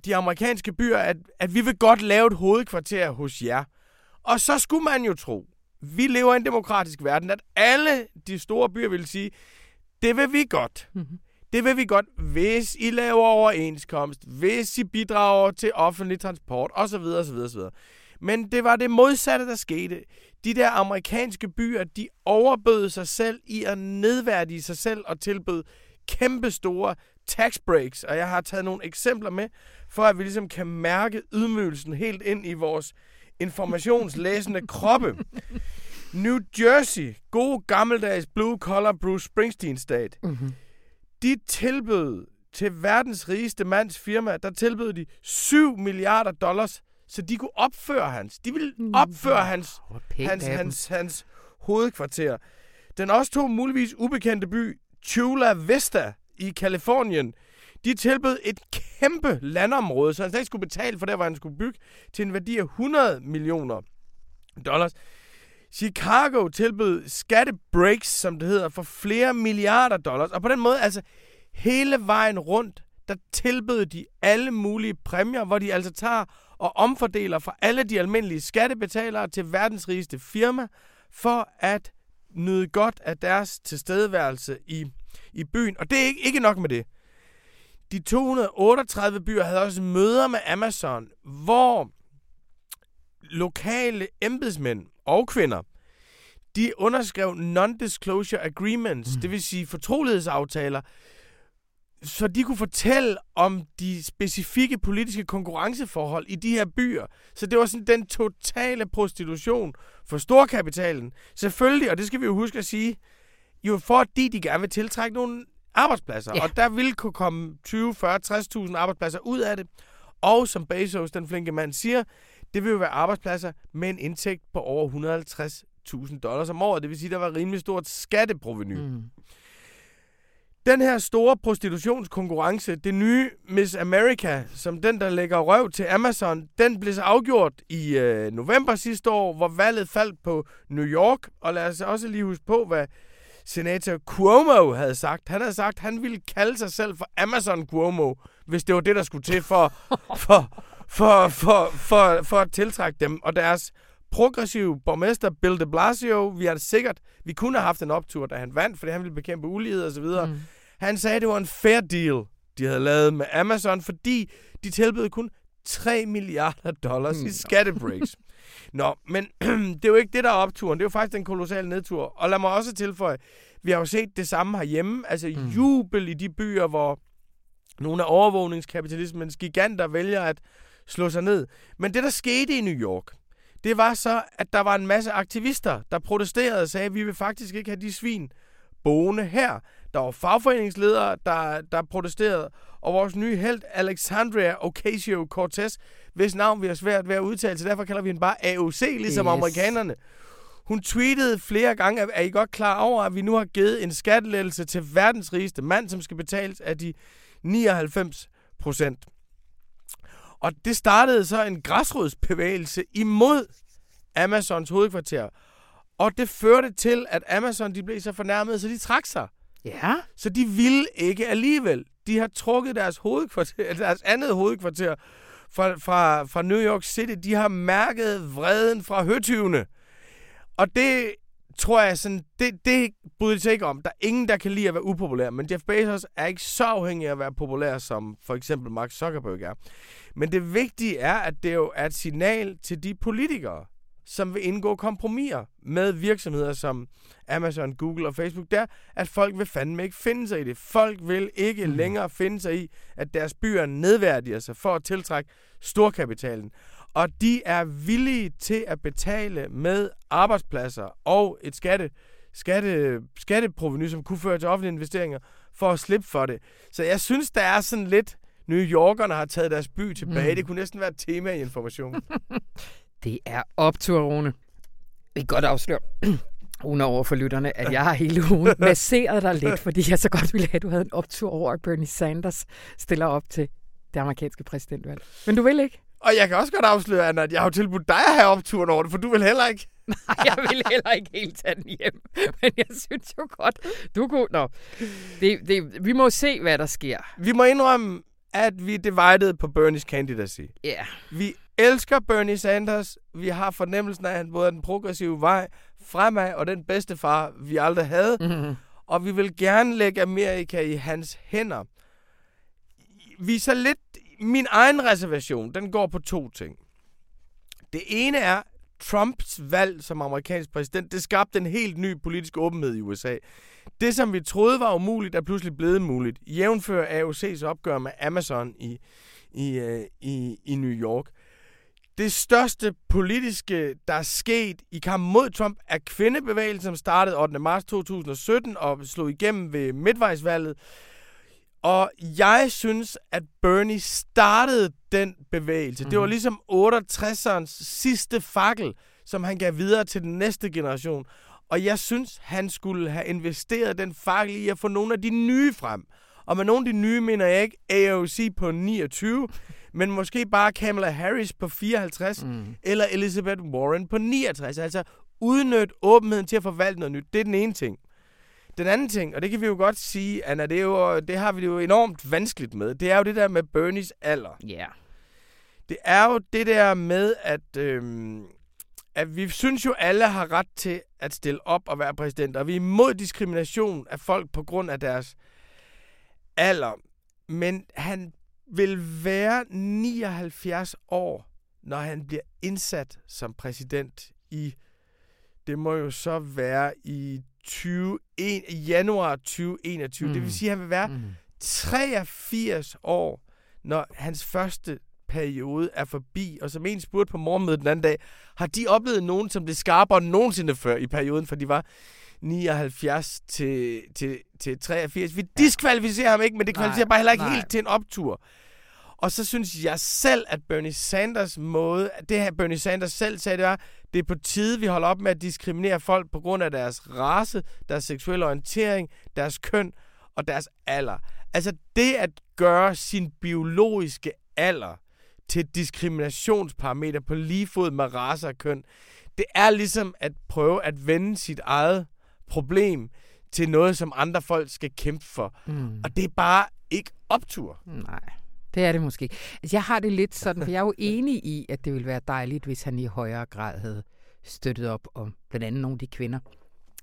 de amerikanske byer, at, at vi vil godt lave et hovedkvarter hos jer. Og så skulle man jo tro, vi lever i en demokratisk verden, at alle de store byer vil sige, det vil vi godt. Mhm. Det vil vi godt, hvis I laver overenskomst, hvis I bidrager til offentlig transport, osv. osv., osv. Men det var det modsatte, der skete. De der amerikanske byer, de overbød sig selv i at nedværdige sig selv og tilbød kæmpe store tax breaks. Og jeg har taget nogle eksempler med, for at vi ligesom kan mærke ydmygelsen helt ind i vores informationslæsende [LAUGHS] kroppe. New Jersey, god gammeldags blue collar Bruce Springsteen stat. Mm-hmm. De tilbød til verdens rigeste mands firma, der tilbød de 7 milliarder dollars, så de kunne opføre hans. De ville opføre hans, hans, dem. hans, hans hovedkvarter. Den også to muligvis ubekendte by, Chula Vista i Kalifornien, de tilbød et kæmpe landområde, så han slet ikke skulle betale for der, hvor han skulle bygge, til en værdi af 100 millioner dollars. Chicago tilbød skattebreaks, som det hedder, for flere milliarder dollars. Og på den måde, altså hele vejen rundt, der tilbød de alle mulige præmier, hvor de altså tager og omfordeler fra alle de almindelige skattebetalere til verdens rigeste firma, for at nyde godt af deres tilstedeværelse i, i byen. Og det er ikke, ikke nok med det. De 238 byer havde også møder med Amazon, hvor lokale embedsmænd og kvinder, de underskrev non-disclosure agreements, mm. det vil sige fortrolighedsaftaler, så de kunne fortælle om de specifikke politiske konkurrenceforhold i de her byer. Så det var sådan den totale prostitution for storkapitalen. Selvfølgelig, og det skal vi jo huske at sige, jo fordi de gerne vil tiltrække nogle arbejdspladser. Ja. Og der vil kunne komme 20, 40, 60.000 arbejdspladser ud af det. Og som Bezos, den flinke mand, siger, det vil jo være arbejdspladser med en indtægt på over 150.000 dollars om året. Det vil sige, der var rimelig stort skatteproveny. Mm. Den her store prostitutionskonkurrence, det nye Miss America, som den, der lægger røv til Amazon, den blev så afgjort i øh, november sidste år, hvor valget faldt på New York. Og lad os også lige huske på, hvad senator Cuomo havde sagt. Han havde sagt, at han ville kalde sig selv for Amazon Cuomo, hvis det var det, der skulle til for, for, for, for, for, for at tiltrække dem. Og deres progressive borgmester Bill de Blasio, vi har sikkert, vi kunne have haft en optur, da han vandt, fordi han ville bekæmpe ulighed og så videre. Mm. Han sagde, at det var en fair deal, de havde lavet med Amazon, fordi de tilbød kun 3 milliarder dollars mm. i skattebreaks. Nå, men [CLEARS THROAT] det er jo ikke det, der er opturen. Det er jo faktisk en kolossal nedtur. Og lad mig også tilføje, vi har jo set det samme herhjemme. Altså mm. jubel i de byer, hvor nogle af overvågningskapitalismens giganter vælger at slå sig ned. Men det, der skete i New York, det var så, at der var en masse aktivister, der protesterede og sagde, at vi vil faktisk ikke have de svin boende her. Der var fagforeningsledere, der, der protesterede, og vores nye held, Alexandria Ocasio-Cortez, hvis navn vi har svært ved at udtale, så derfor kalder vi hende bare AOC, ligesom yes. amerikanerne. Hun tweetede flere gange, at er I godt klar over, at vi nu har givet en skattelettelse til verdens rigeste mand, som skal betales af de 99 procent. Og det startede så en græsrodsbevægelse imod Amazons hovedkvarter. Og det førte til, at Amazon de blev så fornærmet, så de trak sig. Ja. Så de ville ikke alligevel. De har trukket deres, hovedkvarter, [LAUGHS] deres andet hovedkvarter fra, fra, fra New York City. De har mærket vreden fra høtyvene. Og det tror jeg sådan, det, det bryder de sig ikke om. Der er ingen, der kan lide at være upopulær, men Jeff Bezos er ikke så afhængig af at være populær, som for eksempel Mark Zuckerberg er. Men det vigtige er, at det jo er et signal til de politikere, som vil indgå kompromiser med virksomheder som Amazon, Google og Facebook, der at folk vil fandme ikke finde sig i det. Folk vil ikke mm. længere finde sig i, at deres byer nedværdiger sig for at tiltrække storkapitalen. Og de er villige til at betale med arbejdspladser og et skatte, skatte, skatteproveny, som kunne føre til offentlige investeringer, for at slippe for det. Så jeg synes, der er sådan lidt... New Yorkerne har taget deres by tilbage. Mm. Det kunne næsten være et tema i information. [LAUGHS] det er optur, Rune. Vi kan godt afsløre, [CLEARS THROAT] Rune over for lytterne, at jeg har hele ugen [LAUGHS] masseret dig lidt, fordi jeg så godt ville have, at du havde en optur over, at Bernie Sanders stiller op til det amerikanske præsidentvalg. Men du vil ikke? Og jeg kan også godt afsløre, Anna, at jeg har tilbudt dig at have opturen over det, for du vil heller ikke. [LAUGHS] Nej, jeg vil heller ikke helt tage den hjem. [LAUGHS] Men jeg synes jo godt, du kunne... Nå, det, det, vi må se, hvad der sker. Vi må indrømme, at vi er divided på Bernie's candidacy. Ja. Yeah. Vi elsker Bernie Sanders. Vi har fornemmelsen af, at han både er den progressive vej fremad, og den bedste far, vi aldrig havde. Mm-hmm. Og vi vil gerne lægge Amerika i hans hænder. Vi er så lidt min egen reservation, den går på to ting. Det ene er, Trumps valg som amerikansk præsident, det skabte en helt ny politisk åbenhed i USA. Det, som vi troede var umuligt, er pludselig blevet muligt. Jævnfører AOC's opgør med Amazon i, i, øh, i, i New York. Det største politiske, der er sket i kampen mod Trump, er kvindebevægelsen, som startede 8. marts 2017 og slog igennem ved midtvejsvalget. Og jeg synes, at Bernie startede den bevægelse. Mm-hmm. Det var mhm. ligesom 68'ernes sidste fakkel, som han gav videre til den næste generation. Og jeg synes, han skulle have investeret den fakkel i at få nogle af de nye frem. Og med nogle af de nye mener jeg ikke AOC på 29, men måske bare Kamala Harris på 54, mm. eller Elizabeth Warren på 69. Altså udnyt åbenheden til at forvalte noget nyt. Det er den ene ting. Den anden ting, og det kan vi jo godt sige, Anna, det, er jo, det har vi jo enormt vanskeligt med, det er jo det der med Bernies alder. Ja. Yeah. Det er jo det der med, at, øhm, at vi synes jo, alle har ret til at stille op og være præsident, og vi er imod diskrimination af folk på grund af deres alder. Men han vil være 79 år, når han bliver indsat som præsident i det må jo så være i 20, januar 2021. Mm. Det vil sige, at han vil være mm. 83 år, når hans første periode er forbi. Og som en spurgte på morgenmødet den anden dag, har de oplevet nogen, som blev skarpere end nogensinde før i perioden? For de var 79 til, til, til 83. Vi diskvalificerer ham ikke, men det kvalificerer nej, bare heller ikke nej. helt til en optur. Og så synes jeg selv, at Bernie Sanders måde, det her Bernie Sanders selv sagde, det var, det er på tide, vi holder op med at diskriminere folk på grund af deres race, deres seksuelle orientering, deres køn og deres alder. Altså det at gøre sin biologiske alder til et diskriminationsparameter på lige fod med race og køn, det er ligesom at prøve at vende sit eget problem til noget, som andre folk skal kæmpe for. Mm. Og det er bare ikke optur. Nej. Det er det måske. Altså, jeg har det lidt sådan, for jeg er jo [LAUGHS] enig i, at det ville være dejligt, hvis han i højere grad havde støttet op om blandt andet nogle af de kvinder.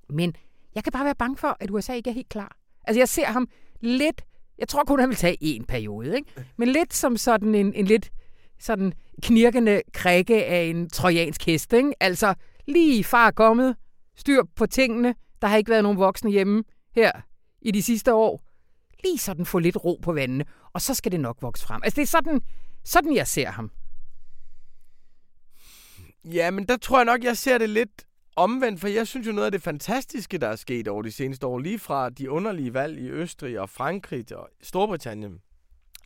Men jeg kan bare være bange for, at USA ikke er helt klar. Altså jeg ser ham lidt, jeg tror kun, han vil tage en periode, ikke? [LAUGHS] men lidt som sådan en, en lidt sådan knirkende krikke af en trojansk hest. Ikke? Altså lige far kommet, styr på tingene, der har ikke været nogen voksne hjemme her i de sidste år. Lige sådan få lidt ro på vandene, og så skal det nok vokse frem. Altså det er sådan, sådan jeg ser ham. Ja, men der tror jeg nok, jeg ser det lidt omvendt, for jeg synes jo noget af det fantastiske, der er sket over de seneste år, lige fra de underlige valg i Østrig og Frankrig og Storbritannien.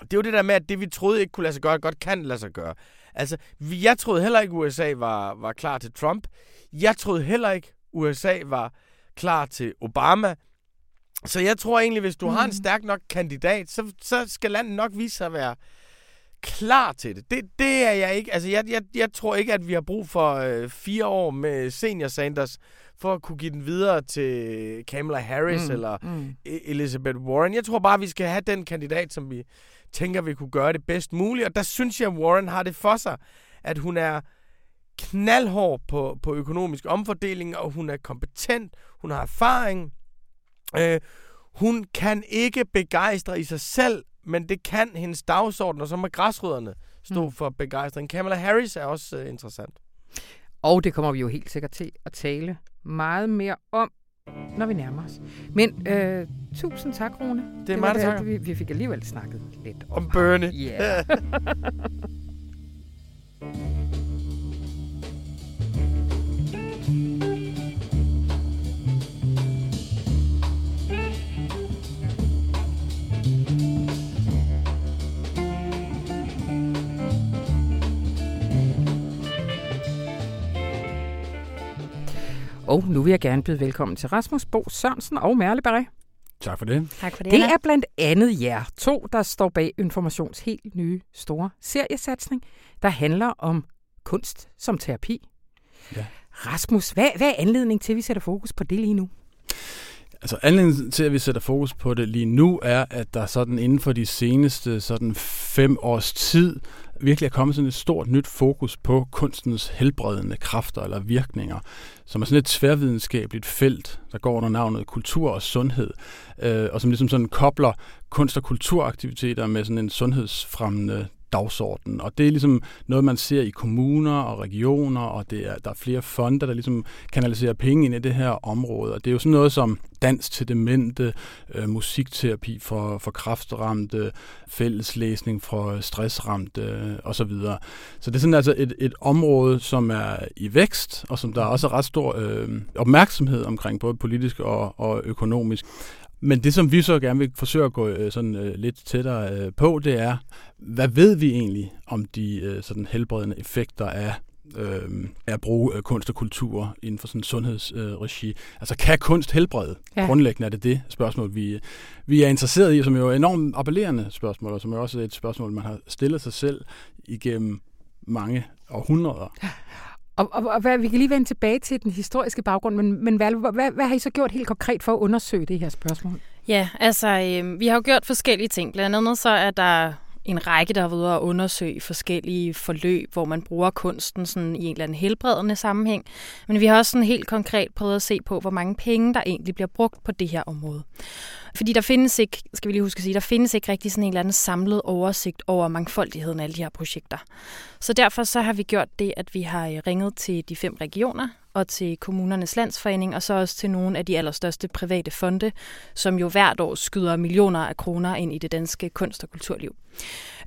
Det er jo det der med, at det vi troede ikke kunne lade sig gøre, godt kan lade sig gøre. Altså, jeg troede heller ikke, USA var, var klar til Trump. Jeg troede heller ikke, USA var klar til Obama. Så jeg tror egentlig, hvis du mm. har en mm. stærk nok kandidat, så, så skal landet nok vise sig at være klar til det. Det, det er jeg ikke. Altså, jeg, jeg, jeg tror ikke, at vi har brug for øh, fire år med senior Sanders for at kunne give den videre til Kamala Harris mm. eller mm. E- Elizabeth Warren. Jeg tror bare, at vi skal have den kandidat, som vi tænker, vi kunne gøre det bedst muligt. Og der synes jeg, at Warren har det for sig, at hun er knaldhård på, på økonomisk omfordeling, og hun er kompetent, hun har erfaring. Øh, hun kan ikke begejstre i sig selv, men det kan hendes dagsorden, og så må græsrødderne stå mm. for begejstring. Kamala Harris er også uh, interessant. Og det kommer vi jo helt sikkert til at tale meget mere om, når vi nærmer os. Men øh, tusind tak, Rune. Det er det meget. Vi, vi fik alligevel snakket lidt om, om Bernie. [LAUGHS] Ja. Yeah. [LAUGHS] Og nu vil jeg gerne byde velkommen til Rasmus Bo Sørensen og Merle Barret. Tak for det. Tak for det. Det er blandt andet jer to, der står bag Informations helt nye store seriesatsning, der handler om kunst som terapi. Ja. Rasmus, hvad, hvad er anledningen til, at vi sætter fokus på det lige nu? Altså anledningen til, at vi sætter fokus på det lige nu, er, at der sådan inden for de seneste sådan fem års tid virkelig er kommet sådan et stort nyt fokus på kunstens helbredende kræfter eller virkninger, som er sådan et tværvidenskabeligt felt, der går under navnet kultur og sundhed, øh, og som ligesom sådan kobler kunst- og kulturaktiviteter med sådan en sundhedsfremmende dagsorden. Og det er ligesom noget, man ser i kommuner og regioner, og det er, der er flere fonde, der ligesom kanaliserer penge ind i det her område. Og det er jo sådan noget som dans til demente, øh, musikterapi for, for kraftramte, fælleslæsning for stressramte øh, osv. Så det er sådan altså et, et område, som er i vækst, og som der er også er ret stor øh, opmærksomhed omkring, både politisk og, og økonomisk. Men det, som vi så gerne vil forsøge at gå øh, sådan øh, lidt tættere øh, på, det er, hvad ved vi egentlig om de øh, sådan helbredende effekter af øh, at bruge øh, kunst og kultur inden for sådan sundhedsregi. Øh, altså kan kunst helbrede? Ja. Grundlæggende er det det spørgsmål, vi, vi er interesseret i, som jo er enormt appellerende spørgsmål, og som er også et spørgsmål, man har stillet sig selv igennem mange århundreder. Og, og, og hvad, vi kan lige vende tilbage til den historiske baggrund, men, men hvad, hvad, hvad har I så gjort helt konkret for at undersøge det her spørgsmål? Ja, altså øh, vi har jo gjort forskellige ting. Blandt andet så er der en række, der har været at undersøge forskellige forløb, hvor man bruger kunsten sådan i en eller anden helbredende sammenhæng. Men vi har også sådan helt konkret prøvet at se på, hvor mange penge, der egentlig bliver brugt på det her område. Fordi der findes ikke, skal vi lige huske at sige, der findes ikke rigtig sådan en eller anden samlet oversigt over mangfoldigheden af alle de her projekter. Så derfor så har vi gjort det, at vi har øh, ringet til de fem regioner, og til kommunernes landsforening, og så også til nogle af de allerstørste private fonde, som jo hvert år skyder millioner af kroner ind i det danske kunst- og kulturliv.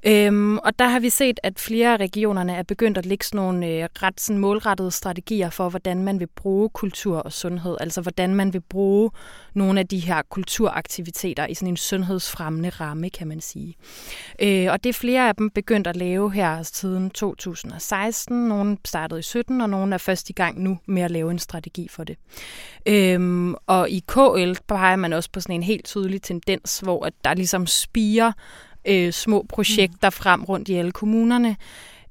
Øhm, og der har vi set, at flere af regionerne er begyndt at lægge sådan nogle øh, ret sådan målrettede strategier for, hvordan man vil bruge kultur og sundhed. Altså hvordan man vil bruge nogle af de her kulturaktiviteter i sådan en sundhedsfremmende ramme, kan man sige. Øh, og det er flere af dem begyndt at lave her siden 2016. Nogle startede i 17, og nogle er først i gang nu med at lave en strategi for det. Øhm, og i KL peger man også på sådan en helt tydelig tendens, hvor at der ligesom spiger øh, små projekter mm. frem rundt i alle kommunerne.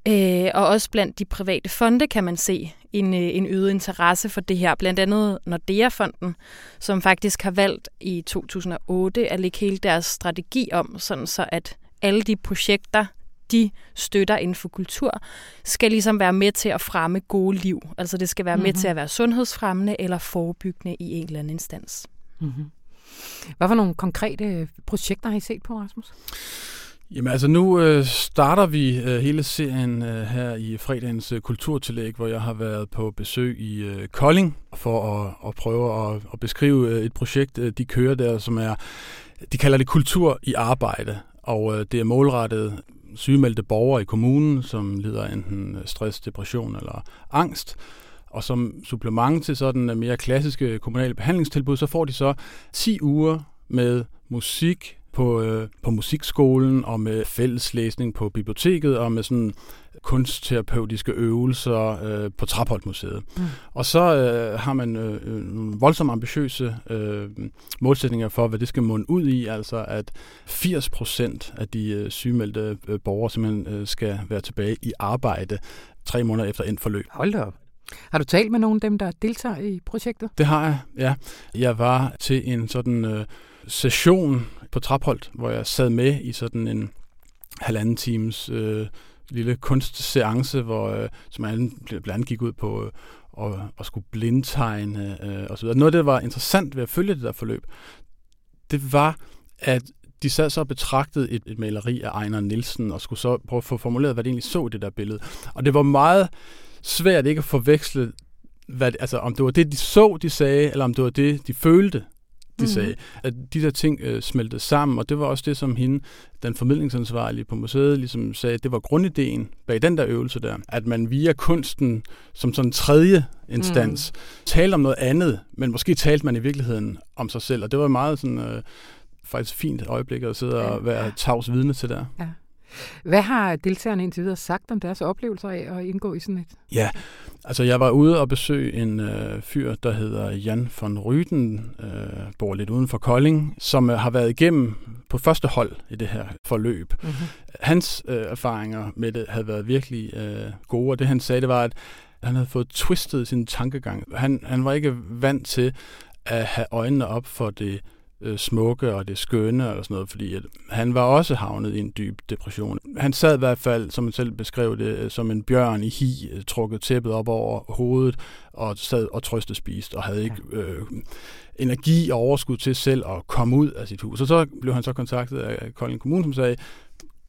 Øh, og også blandt de private fonde kan man se en, øh, en øget interesse for det her. Blandt andet Nordea-fonden, som faktisk har valgt i 2008 at lægge hele deres strategi om, sådan så at alle de projekter, de støtter inden for kultur, skal ligesom være med til at fremme gode liv. Altså det skal være mm-hmm. med til at være sundhedsfremmende eller forebyggende i en eller anden instans. Mm-hmm. Hvad for nogle konkrete øh, projekter har I set på, Rasmus? Jamen altså nu øh, starter vi øh, hele serien øh, her i fredagens øh, kulturtillæg, hvor jeg har været på besøg i øh, Kolding for at, at prøve at, at beskrive øh, et projekt, øh, de kører der, som er, de kalder det kultur i arbejde, og øh, det er målrettet sygemeldte borgere i kommunen, som lider enten øh, stress, depression eller angst, og som supplement til sådan mere klassiske kommunale behandlingstilbud, så får de så 10 uger med musik på, øh, på musikskolen og med fælleslæsning på biblioteket og med sådan kunstterapeutiske øvelser øh, på Trapholtmuseet. Mm. Og så øh, har man øh, øh nogle voldsomt ambitiøse øh, målsætninger for, hvad det skal munde ud i, altså at 80 procent af de øh, sygemeldte øh, borgere simpelthen øh, skal være tilbage i arbejde tre måneder efter endt forløb. Hold da op. Har du talt med nogle af dem, der deltager i projektet? Det har jeg, ja. Jeg var til en sådan øh, session på Trapholdt, hvor jeg sad med i sådan en halvanden times øh, lille kunstseance, hvor, øh, som blandt andet gik ud på øh, og, og skulle blindtegne øh, og så videre. det, der var interessant ved at følge det der forløb, det var, at de sad så og betragtede et, et maleri af Ejner Nielsen, og skulle så prøve at få formuleret, hvad det egentlig så i det der billede. Og det var meget svært ikke at forveksle, hvad, altså, om det var det, de så, de sagde, eller om det var det, de følte, de mm-hmm. sagde. At de der ting øh, smeltede sammen, og det var også det, som hende, den formidlingsansvarlige på museet, ligesom sagde, det var grundideen bag den der øvelse der, at man via kunsten som sådan en tredje instans mm. talte om noget andet, men måske talte man i virkeligheden om sig selv, og det var meget sådan... Øh, faktisk fint øjeblik at sidde og være tavs vidne til der. Ja. Hvad har deltagerne indtil videre sagt om deres oplevelser af at indgå i sådan et? Ja, altså jeg var ude og besøge en øh, fyr, der hedder Jan von Ryden, øh, bor lidt uden for Kolding, som øh, har været igennem på første hold i det her forløb. Mm-hmm. Hans øh, erfaringer med det havde været virkelig øh, gode, og det han sagde, det var, at han havde fået twistet sin tankegang. Han, han var ikke vant til at have øjnene op for det øh, smukke og det skønne og sådan noget, fordi at han var også havnet i en dyb depression. Han sad i hvert fald, som han selv beskrev det, øh, som en bjørn i hi, øh, trukket tæppet op over hovedet og sad og trøste spist og havde ikke øh, energi og overskud til selv at komme ud af sit hus. Og så blev han så kontaktet af Kolding Kommune, som sagde,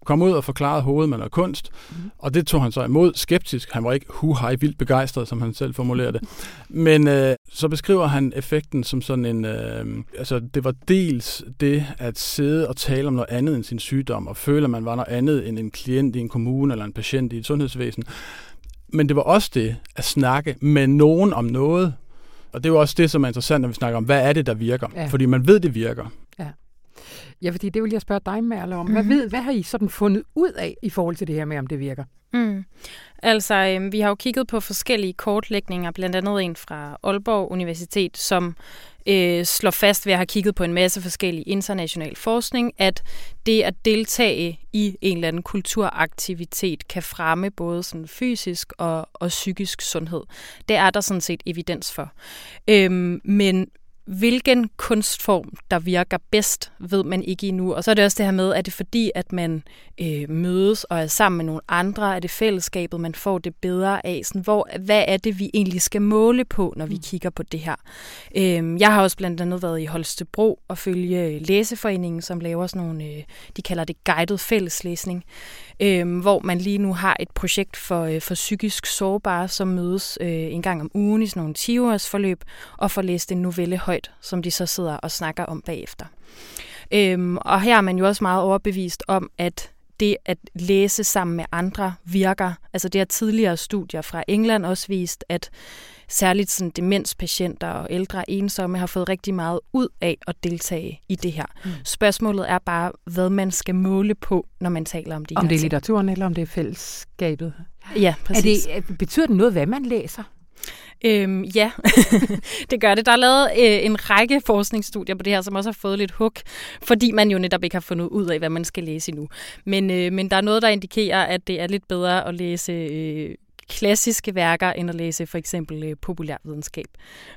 kom ud og forklarede hovedet og kunst, mm. og det tog han så imod skeptisk. Han var ikke hu hej vildt begejstret, som han selv formulerede det. Men øh, så beskriver han effekten som sådan en... Øh, altså, det var dels det at sidde og tale om noget andet end sin sygdom, og føle, at man var noget andet end en klient i en kommune eller en patient i et sundhedsvæsen. Men det var også det at snakke med nogen om noget, og det er jo også det, som er interessant, når vi snakker om, hvad er det, der virker? Ja. Fordi man ved, det virker. Ja. Fordi det vil jeg spørge dig, Merle, om. Hvad, mhm. ved, hvad har I sådan fundet ud af i forhold til det her med, om det virker? Mm. Altså, øh, vi har jo kigget på forskellige kortlægninger, blandt andet en fra Aalborg Universitet, som øh, slår fast ved at have kigget på en masse forskellig international forskning, at det at deltage i en eller anden kulturaktivitet kan fremme både sådan fysisk og, og psykisk sundhed. Det er der sådan set evidens for. Øhm, men hvilken kunstform, der virker bedst, ved man ikke endnu. Og så er det også det her med, at det fordi, at man øh, mødes og er sammen med nogle andre, er det fællesskabet, man får det bedre af. Sådan, hvor, hvad er det, vi egentlig skal måle på, når vi mm. kigger på det her? Øh, jeg har også blandt andet været i Holstebro og følge Læseforeningen, som laver sådan nogle, øh, de kalder det guided fælleslæsning, øh, hvor man lige nu har et projekt for, øh, for psykisk sårbare, som mødes øh, en gang om ugen i sådan nogle 10 forløb og får læst en novelle højt, som de så sidder og snakker om bagefter. Øhm, og her er man jo også meget overbevist om, at det at læse sammen med andre virker. Altså det har tidligere studier fra England også vist, at særligt sådan demenspatienter og ældre ensomme har fået rigtig meget ud af at deltage i det her. Mm. Spørgsmålet er bare, hvad man skal måle på, når man taler om det Om det er ting. litteraturen, eller om det er fællesskabet. Ja, præcis. Er det, betyder det noget, hvad man læser? Øhm, ja, [LAUGHS] det gør det. Der er lavet øh, en række forskningsstudier på det her, som også har fået lidt hug, fordi man jo netop ikke har fundet ud af, hvad man skal læse endnu. Men, øh, men der er noget, der indikerer, at det er lidt bedre at læse øh, klassiske værker, end at læse for eksempel øh, populærvidenskab.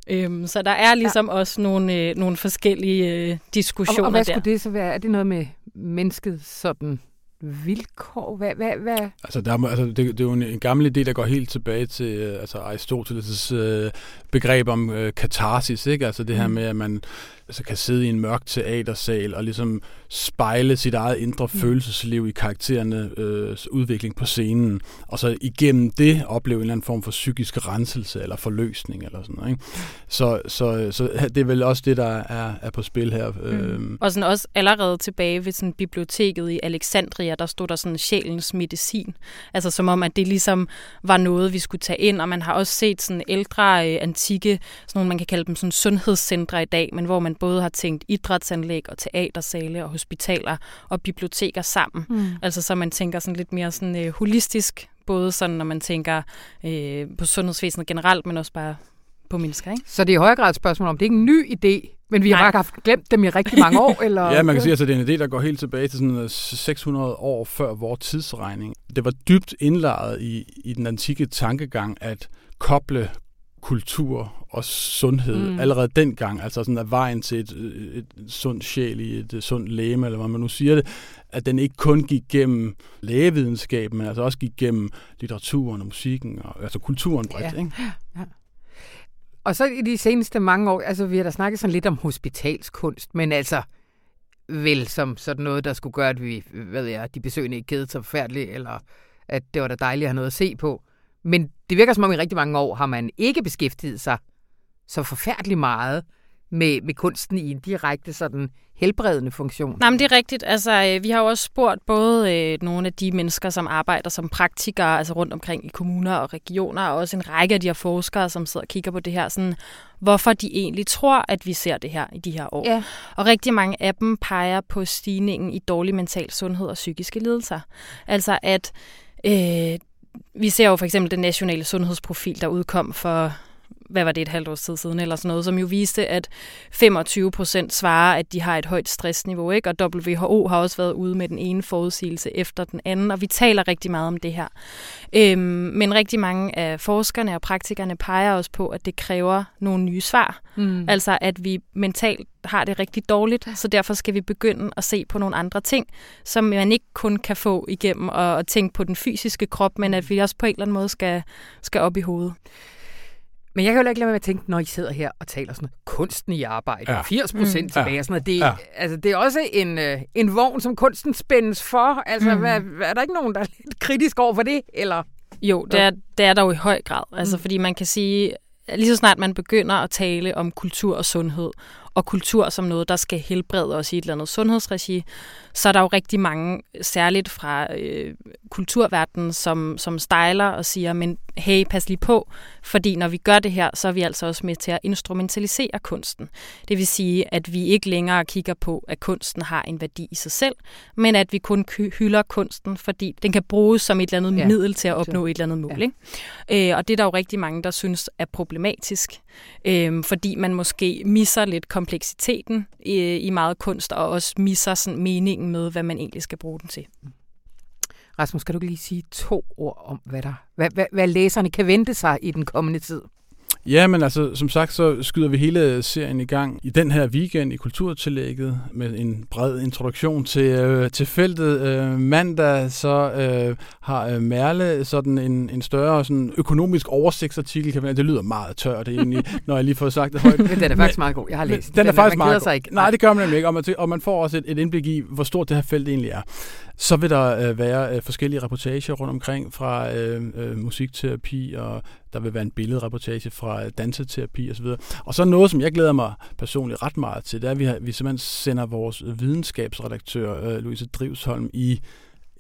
Øhm, så der er ligesom ja. også nogle, øh, nogle forskellige øh, diskussioner der. Og, og hvad der. skulle det så være? Er det noget med mennesket sådan vilkår? Hvad, hvad, hvad? Altså, der er, altså det, det er jo en, en gammel idé, der går helt tilbage til øh, altså Aristoteles' øh, begreb om øh, katarsis, ikke? Altså det her mm. med, at man altså, kan sidde i en mørk teatersal og ligesom spejle sit eget indre mm. følelsesliv i karakterernes øh, udvikling på scenen, og så igennem det opleve en eller anden form for psykisk renselse eller forløsning eller sådan noget. Ikke? Så, så, så [LAUGHS] det er vel også det, der er, er på spil her. Mm. Øhm. Og sådan også allerede tilbage ved sådan biblioteket i Alexandria, der stod der sådan sjælens medicin. Altså som om, at det ligesom var noget, vi skulle tage ind, og man har også set sådan ældre, øh, antikke, sådan nogle, man kan kalde dem sådan sundhedscentre i dag, men hvor man både har tænkt idrætsanlæg og teatersale og hospitaler og biblioteker sammen. Mm. Altså så man tænker sådan lidt mere sådan øh, holistisk, både sådan når man tænker øh, på sundhedsvæsenet generelt, men også bare på mennesker. Ikke? Så det er i højere grad et spørgsmål om, det er ikke en ny idé, men vi Nej. har bare haft glemt dem i rigtig mange år? [LAUGHS] Eller? ja, man kan sige, at altså, det er en idé, der går helt tilbage til sådan 600 øh, år før vores tidsregning. Det var dybt indlejret i, i den antikke tankegang at koble kultur og sundhed mm. allerede dengang, altså sådan at vejen til et, et, et sundt sjæl i et, et sundt læme, eller hvad man nu siger det, at den ikke kun gik gennem lægevidenskaben, men altså også gik gennem litteraturen og musikken, og, altså kulturen bredt. Ja. Ikke? Ja. Og så i de seneste mange år, altså vi har da snakket sådan lidt om hospitalskunst, men altså vel som sådan noget, der skulle gøre, at vi, hvad jeg, de besøgende ikke kedede så forfærdeligt, eller at det var da dejligt at have noget at se på. Men det virker som om i rigtig mange år har man ikke beskæftiget sig så forfærdeligt meget med, med kunsten i en direkte sådan helbredende funktion. Nej, men det er rigtigt. Altså, øh, vi har jo også spurgt både øh, nogle af de mennesker, som arbejder som praktikere, altså rundt omkring i kommuner og regioner, og også en række af de her forskere, som sidder og kigger på det her, sådan, hvorfor de egentlig tror, at vi ser det her i de her år. Ja. Og rigtig mange af dem peger på stigningen i dårlig mental sundhed og psykiske lidelser. Altså, at øh, vi ser jo for eksempel den nationale sundhedsprofil, der udkom for hvad var det, et halvt års tid siden, eller sådan noget, som jo viste, at 25 procent svarer, at de har et højt stressniveau, ikke? og WHO har også været ude med den ene forudsigelse efter den anden, og vi taler rigtig meget om det her. Øhm, men rigtig mange af forskerne og praktikerne peger også på, at det kræver nogle nye svar. Mm. Altså, at vi mentalt har det rigtig dårligt, så derfor skal vi begynde at se på nogle andre ting, som man ikke kun kan få igennem og, og tænke på den fysiske krop, men at vi også på en eller anden måde skal, skal op i hovedet. Men jeg kan jo ikke lade være med at tænke, når I sidder her og taler sådan kunsten i arbejde, ja. 80 procent mm. tilbage, sådan noget, det, ja. altså, det er også en, øh, en vogn, som kunsten spændes for. Altså, mm. hvad, er der ikke nogen, der er lidt kritisk over for det? Eller? Jo, det er, det er der jo i høj grad. Altså, mm. Fordi man kan sige, lige så snart man begynder at tale om kultur og sundhed, og kultur som noget, der skal helbrede os i et eller andet sundhedsregi, så er der jo rigtig mange, særligt fra øh, kulturverdenen, som, som stejler og siger, men hey, pas lige på, fordi når vi gør det her, så er vi altså også med til at instrumentalisere kunsten. Det vil sige, at vi ikke længere kigger på, at kunsten har en værdi i sig selv, men at vi kun hylder kunsten, fordi den kan bruges som et eller andet ja. middel til at opnå et eller andet mål. Ja. Ikke? Øh, og det er der jo rigtig mange, der synes er problematisk, øh, fordi man måske misser lidt kompleksiteten i, i meget kunst, og også misser sådan meningen med, hvad man egentlig skal bruge den til. Rasmus, skal du lige sige to ord om, hvad, der, hvad, hvad, hvad læserne kan vente sig i den kommende tid? Ja, men altså, som sagt, så skyder vi hele serien i gang i den her weekend i Kulturtillægget med en bred introduktion til, øh, til feltet. Øh, mandag så øh, har øh, Merle sådan en, en større sådan økonomisk oversigtsartikel. Kan man, det lyder meget tørt egentlig, [LAUGHS] når jeg lige får sagt det højt. Men den er faktisk meget god. Jeg har læst den. Den er faktisk man meget sig ikke. Nej, det gør man nemlig ikke. Og man, og man får også et, et indblik i, hvor stort det her felt egentlig er. Så vil der øh, være øh, forskellige reportager rundt omkring fra øh, øh, musikterapi, og der vil være en billedreportage fra øh, danseterapi osv. Og så noget, som jeg glæder mig personligt ret meget til, det er, at vi, har, vi simpelthen sender vores videnskabsredaktør, øh, Louise Drivsholm, i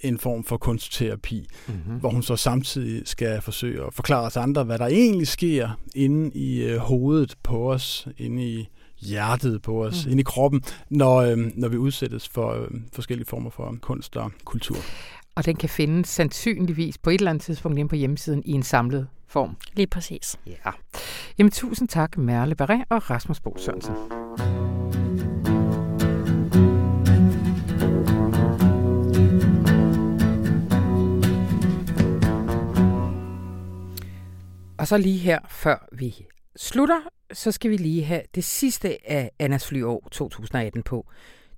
en form for kunstterapi, mm-hmm. hvor hun så samtidig skal forsøge at forklare os andre, hvad der egentlig sker inde i øh, hovedet på os, inde i hjertet på os, mm. ind i kroppen, når, øh, når vi udsættes for øh, forskellige former for kunst og kultur. Og den kan findes sandsynligvis på et eller andet tidspunkt inde på hjemmesiden i en samlet form. Lige præcis. Ja. Jamen tusind tak, Merle Barret og Rasmus Bo Sørensen. Og så lige her, før vi slutter, så skal vi lige have det sidste af Annas flyår 2018 på.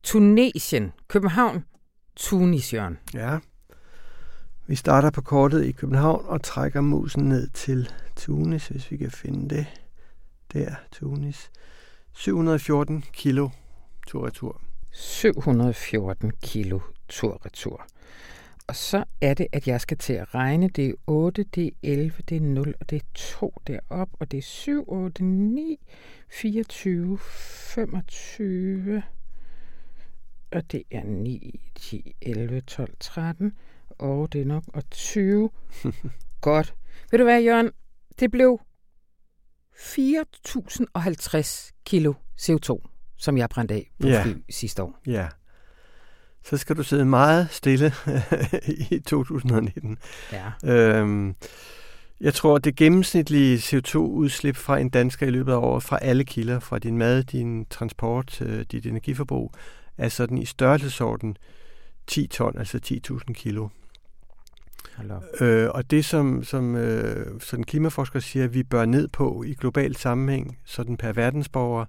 Tunesien, København, Tunisjørn. Ja. Vi starter på kortet i København og trækker musen ned til Tunis, hvis vi kan finde det. Der, Tunis. 714 kilo tur-retur. 714 kilo tur-retur. Og så er det, at jeg skal til at regne. Det er 8, det er 11, det er 0, og det er 2 derop, og det er 7, 8, 9, 24, 25, og det er 9, 10, 11, 12, 13, og det er nok, og 20. [LAUGHS] Godt. Ved du hvad, Jørgen? Det blev 4.050 kilo CO2, som jeg brændte af på fly sidste år. Ja så skal du sidde meget stille [LAUGHS] i 2019. Ja. Øhm, jeg tror, det gennemsnitlige CO2-udslip fra en dansker i løbet af året, fra alle kilder, fra din mad, din transport, øh, dit energiforbrug, er sådan i størrelsesorden 10 ton, altså 10.000 kilo. Øh, og det, som, som øh, sådan klimaforskere siger, at vi bør ned på i global sammenhæng, sådan per verdensborger,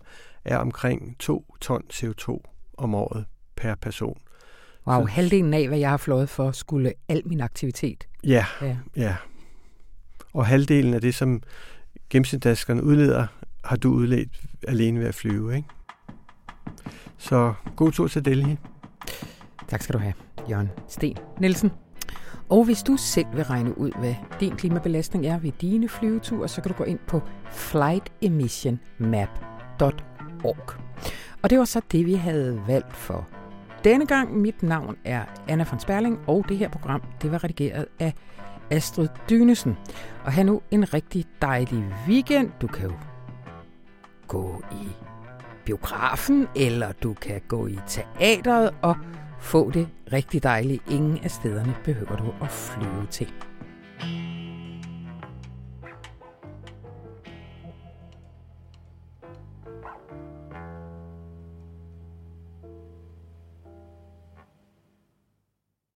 er omkring 2 ton CO2 om året per person. Wow, så, halvdelen af, hvad jeg har flået for, skulle al min aktivitet. Ja, ja. ja. Og halvdelen af det, som gennemsnitsdanskerne udleder, har du udledt alene ved at flyve, ikke? Så god tur til Delhi. Tak skal du have, Jørgen Sten Nielsen. Og hvis du selv vil regne ud, hvad din klimabelastning er ved dine flyveture, så kan du gå ind på flightemissionmap.org. Og det var så det, vi havde valgt for denne gang. Mit navn er Anna von Sperling, og det her program det var redigeret af Astrid Dynesen. Og have nu en rigtig dejlig weekend. Du kan jo gå i biografen, eller du kan gå i teateret og få det rigtig dejligt. Ingen af stederne behøver du at flyve til. thank you